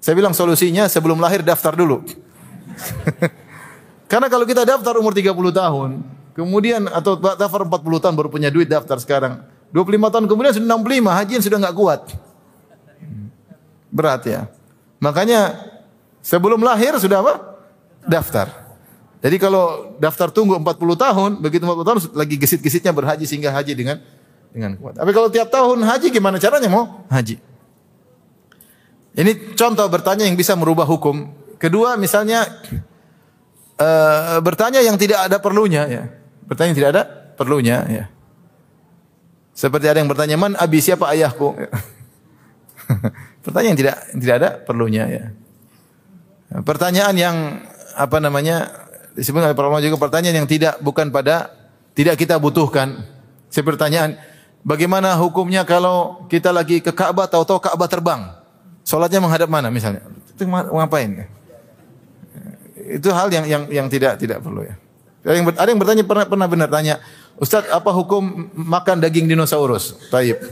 Saya bilang solusinya sebelum lahir daftar dulu. Karena kalau kita daftar umur 30 tahun, kemudian atau daftar 40 tahun baru punya duit daftar sekarang. 25 tahun kemudian sudah 65, hajian sudah nggak kuat. Berat ya. Makanya sebelum lahir sudah apa? Daftar. Jadi kalau daftar tunggu 40 tahun, begitu 40 tahun lagi gesit-gesitnya berhaji sehingga haji dengan dengan kuat. Tapi kalau tiap tahun haji gimana caranya mau haji? Ini contoh bertanya yang bisa merubah hukum. Kedua misalnya uh, bertanya yang tidak ada perlunya ya. Bertanya yang tidak ada perlunya ya. Seperti ada yang bertanya, "Man abi siapa ayahku?" Pertanyaan yang tidak tidak ada perlunya ya. Pertanyaan yang apa namanya disebut oleh para juga pertanyaan yang tidak bukan pada tidak kita butuhkan. Seperti pertanyaan, bagaimana hukumnya kalau kita lagi ke Ka'bah tahu-tahu Ka'bah terbang? Salatnya menghadap mana misalnya? Itu ngapain? itu hal yang yang yang tidak tidak perlu ya. Ada yang, ada yang bertanya pernah pernah benar tanya, Ustaz, apa hukum makan daging dinosaurus? Taib.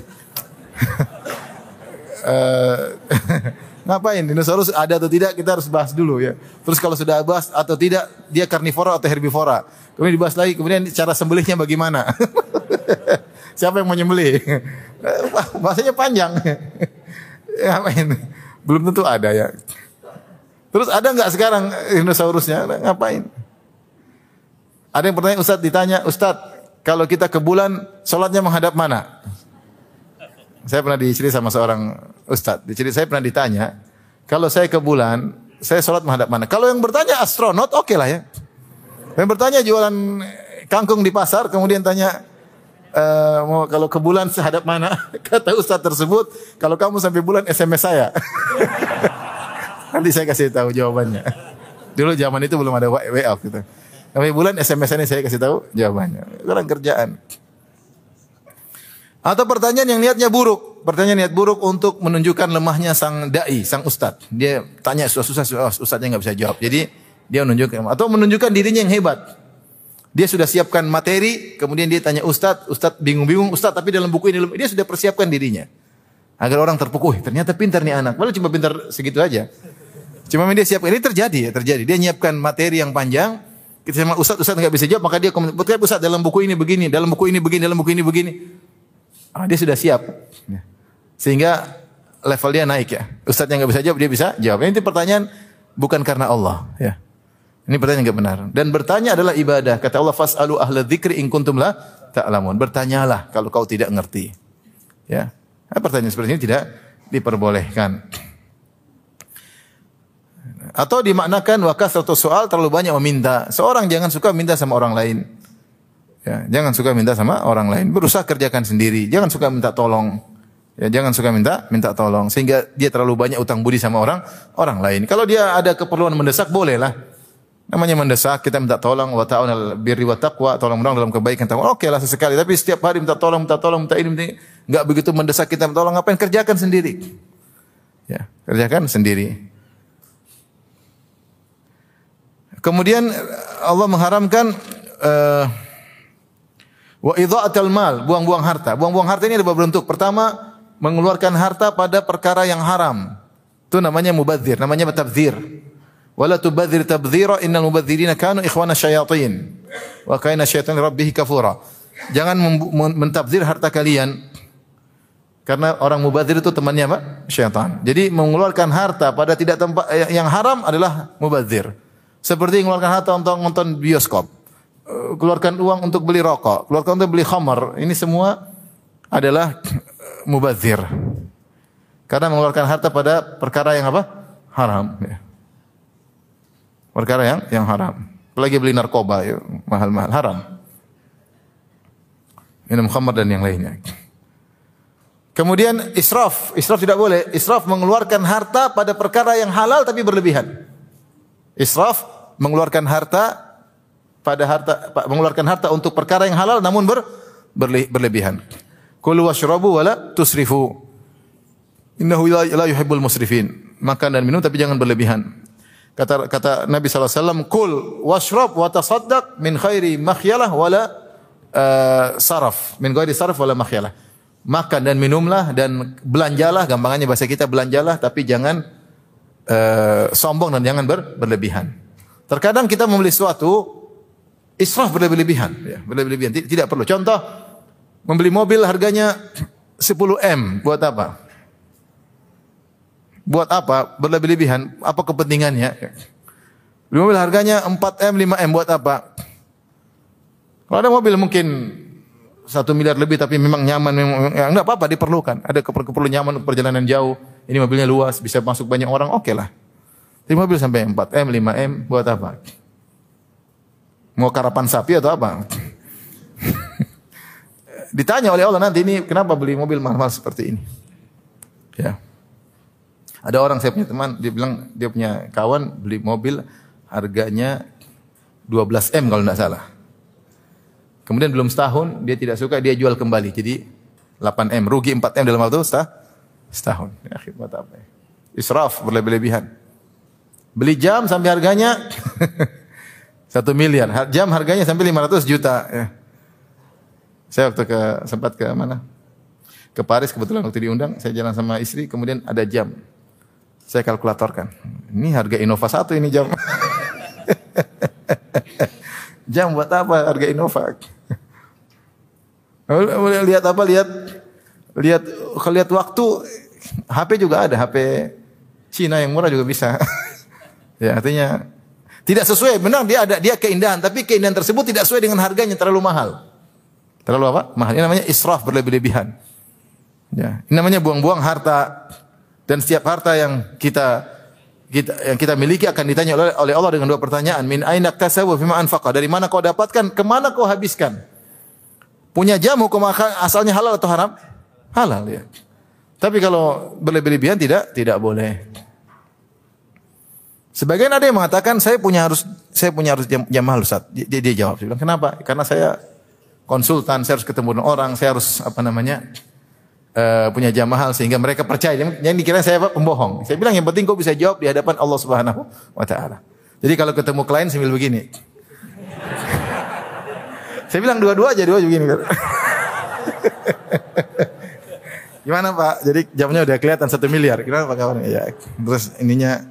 Eh, ngapain dinosaurus ada atau tidak kita harus bahas dulu ya. Terus kalau sudah bahas atau tidak dia karnivora atau herbivora. Kemudian dibahas lagi kemudian cara sembelihnya bagaimana. Siapa yang mau nyembelih? Bahasanya panjang. Ngapain? Belum tentu ada ya. Terus ada nggak sekarang dinosaurusnya? Ngapain? Ada yang bertanya Ustadz ditanya, Ustadz kalau kita ke bulan sholatnya menghadap mana? Saya pernah dicerita sama seorang Ustadz. Dicerita saya pernah ditanya, kalau saya ke bulan, saya sholat menghadap mana? Kalau yang bertanya astronot, oke okay lah ya. Yang bertanya jualan kangkung di pasar, kemudian tanya, e, mau kalau ke bulan sehadap mana? Kata Ustadz tersebut, kalau kamu sampai bulan SMS saya. Nanti saya kasih tahu jawabannya. Dulu zaman itu belum ada WA gitu. Sampai bulan SMS ini saya kasih tahu jawabannya. Kurang kerjaan. Atau pertanyaan yang niatnya buruk. Pertanyaan niat buruk untuk menunjukkan lemahnya sang dai, sang ustad. Dia tanya susah-susah, oh, ustadnya nggak bisa jawab. Jadi dia menunjukkan atau menunjukkan dirinya yang hebat. Dia sudah siapkan materi, kemudian dia tanya ustad, ustad bingung-bingung, ustad tapi dalam buku ini dia sudah persiapkan dirinya. Agar orang terpukul, ternyata pintar nih anak. Walau cuma pintar segitu aja. Cuma dia siapkan ini terjadi ya, terjadi. Dia nyiapkan materi yang panjang. Kita sama ustad, ustad nggak bisa jawab, maka dia komentar, ustad dalam buku ini begini, dalam buku ini begini, dalam buku ini begini. Ah, dia sudah siap. Ya. Sehingga level dia naik ya. Ustadz yang nggak bisa jawab dia bisa jawab. Ini pertanyaan bukan karena Allah. Ya. Ini pertanyaan nggak benar. Dan bertanya adalah ibadah. Kata Allah fasalu ahla dzikri in kuntum la ta'lamun. Bertanyalah kalau kau tidak ngerti. Ya. Nah, pertanyaan seperti ini tidak diperbolehkan. Atau dimaknakan wakas atau soal terlalu banyak meminta. Seorang jangan suka minta sama orang lain. Ya, jangan suka minta sama orang lain. Berusaha kerjakan sendiri. Jangan suka minta tolong. Ya, jangan suka minta minta tolong sehingga dia terlalu banyak utang budi sama orang orang lain. Kalau dia ada keperluan mendesak bolehlah. Namanya mendesak, kita minta tolong wa ta'awunal birri wa taqwa, tolong menolong dalam kebaikan. Oke lah sesekali, tapi setiap hari minta tolong, minta tolong, minta ini, minta. Enggak begitu mendesak kita minta tolong, ngapain? Kerjakan sendiri. Ya, kerjakan sendiri. Kemudian Allah mengharamkan uh, Wa idha'atul mal, buang-buang harta. Buang-buang harta ini ada beberapa bentuk. Pertama, mengeluarkan harta pada perkara yang haram. Itu namanya mubadzir, namanya tabdzir. Wala tubadzir tabdzira innal mubadzirina kanu ikhwana syayatin. Wa kaina syaitan rabbih kafura. Jangan mentabdzir harta kalian. Karena orang mubadzir itu temannya apa? Syaitan. Jadi mengeluarkan harta pada tidak tempat yang haram adalah mubadzir. Seperti mengeluarkan harta untuk nonton bioskop Eh, keluarkan uang untuk beli rokok, keluarkan untuk beli khamar. Ini semua adalah eh, mubazir. Karena mengeluarkan harta pada perkara yang apa? Haram. Ya. Perkara yang yang haram. Apalagi beli narkoba, ya, mahal-mahal, haram. Minum khamar dan yang lainnya. Kemudian israf, israf tidak boleh. Israf mengeluarkan harta pada perkara yang halal tapi berlebihan. Israf mengeluarkan harta pada harta mengeluarkan harta untuk perkara yang halal namun ber, berle, berlebihan. Kulu washrabu wala tusrifu. Innahu la yuhibbul musrifin. Makan dan minum tapi jangan berlebihan. Kata kata Nabi wasallam, "Kul washrab wa tasaddaq min khairi makhyalah wala uh, saraf." Min ghairi saraf wala makhyalah. Makan dan minumlah dan belanjalah, gampangannya bahasa kita belanjalah tapi jangan uh, sombong dan jangan ber, berlebihan. Terkadang kita membeli sesuatu Israf berlebih-lebihan, ya, berlebih-lebihan. Tidak perlu. Contoh, membeli mobil harganya 10 M, buat apa? Buat apa? Berlebih-lebihan. Apa kepentingannya? Beli mobil harganya 4 M, 5 M, buat apa? Kalau ada mobil mungkin satu miliar lebih tapi memang nyaman, memang ya, enggak apa-apa diperlukan. Ada keperluan nyaman untuk perjalanan jauh. Ini mobilnya luas, bisa masuk banyak orang, oke okay lah. Tapi mobil sampai 4 M, 5 M, buat apa? Mau karapan sapi atau apa? Ditanya oleh Allah nanti ini kenapa beli mobil mahal-mahal seperti ini? Ya. Ada orang saya punya teman, dia bilang dia punya kawan beli mobil harganya 12 M kalau tidak salah. Kemudian belum setahun dia tidak suka dia jual kembali jadi 8 M rugi 4 M dalam waktu setahun. Setahun. Ya, apa ya? Israf berlebih-lebihan. Beli jam sampai harganya Satu miliar. Jam harganya sampai 500 juta. Ya. Saya waktu ke sempat ke mana? Ke Paris kebetulan waktu diundang, saya jalan sama istri, kemudian ada jam. Saya kalkulatorkan. Ini harga Innova satu ini jam. jam buat apa harga Innova? lihat apa? Lihat lihat lihat waktu HP juga ada, HP Cina yang murah juga bisa. ya, artinya tidak sesuai. Benar dia ada dia keindahan, tapi keindahan tersebut tidak sesuai dengan harganya terlalu mahal. Terlalu apa? Mahal. Ini namanya israf berlebih-lebihan. Ya, ini namanya buang-buang harta dan setiap harta yang kita kita yang kita miliki akan ditanya oleh, oleh Allah dengan dua pertanyaan. Min aina kasabu fima anfaqa? Dari mana kau dapatkan? Ke mana kau habiskan? Punya jamu kau makan asalnya halal atau haram? Halal ya. Tapi kalau berlebih-lebihan tidak tidak boleh. Sebagian ada yang mengatakan saya punya harus saya punya harus jam, jam mahal Ustaz. Dia, dia jawab, dia bilang kenapa? Karena saya konsultan, saya harus ketemu orang, saya harus apa namanya uh, punya jam mahal sehingga mereka percaya. Yang dikira saya? Pembohong. Saya bilang yang penting kau bisa jawab di hadapan Allah Subhanahu wa taala. Jadi kalau ketemu klien sambil begini. saya bilang dua-dua aja, dua begini. Gimana Pak? Jadi jamnya udah kelihatan satu miliar. Gimana Pak kawan? Ya, terus ininya,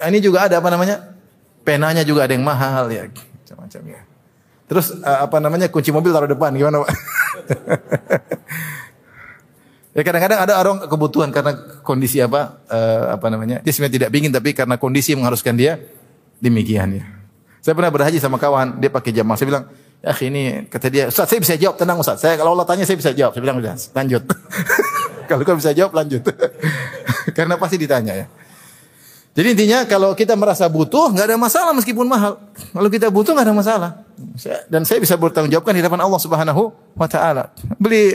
ini juga ada apa namanya? Penanya juga ada yang mahal ya, macam-macam ya. Terus uh, apa namanya kunci mobil taruh depan gimana pak? ya kadang-kadang ada orang kebutuhan karena kondisi apa uh, apa namanya dia sebenarnya tidak ingin tapi karena kondisi mengharuskan dia demikian ya. Saya pernah berhaji sama kawan dia pakai jamaah saya bilang ya ini kata dia Ustaz saya bisa jawab tenang Ustaz saya kalau Allah tanya saya bisa jawab saya bilang udah lanjut kalau kau bisa jawab lanjut karena pasti ditanya ya. Jadi intinya kalau kita merasa butuh nggak ada masalah meskipun mahal. Kalau kita butuh nggak ada masalah. Dan saya bisa bertanggung jawabkan di depan Allah Subhanahu wa taala. Beli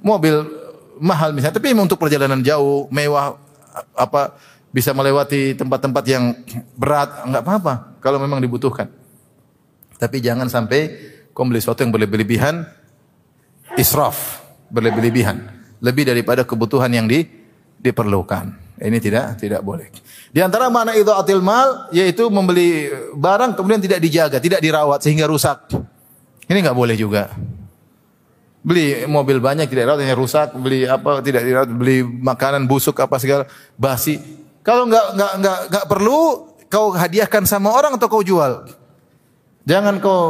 mobil mahal misalnya, tapi untuk perjalanan jauh, mewah apa bisa melewati tempat-tempat yang berat, nggak apa-apa kalau memang dibutuhkan. Tapi jangan sampai kau beli sesuatu yang berlebih-lebihan, israf, berlebih-lebihan, lebih daripada kebutuhan yang di, diperlukan. Ini tidak tidak boleh. Di antara mana itu atil mal yaitu membeli barang kemudian tidak dijaga, tidak dirawat sehingga rusak. Ini nggak boleh juga. Beli mobil banyak tidak dirawat hanya rusak, beli apa tidak dirawat, beli makanan busuk apa segala basi. Kalau nggak nggak nggak nggak perlu kau hadiahkan sama orang atau kau jual. Jangan kau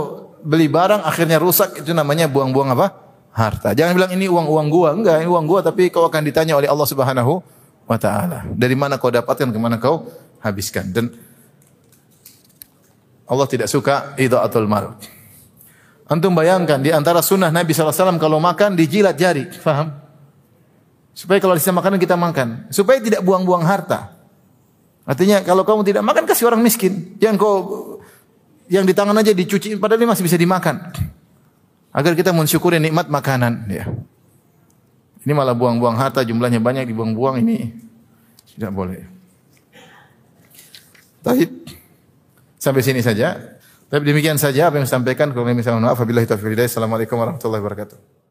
beli barang akhirnya rusak itu namanya buang-buang apa? Harta. Jangan bilang ini uang uang gua, enggak ini uang gua tapi kau akan ditanya oleh Allah Subhanahu wa taala. Dari mana kau dapatkan, ke mana kau habiskan. Dan Allah tidak suka idaatul mal. Antum bayangkan di antara sunnah Nabi SAW kalau makan dijilat jari, faham? Supaya kalau sisa makanan kita makan, supaya tidak buang-buang harta. Artinya kalau kamu tidak makan kasih orang miskin. Jangan kau yang di tangan aja dicuci padahal ini masih bisa dimakan. Agar kita mensyukuri nikmat makanan, ya. Ini malah buang-buang harta jumlahnya banyak dibuang-buang ini tidak boleh. Tapi sampai sini saja. Tapi demikian saja apa yang saya sampaikan. Kalau misalnya maaf, wabillahi taufiq Assalamualaikum warahmatullahi wabarakatuh.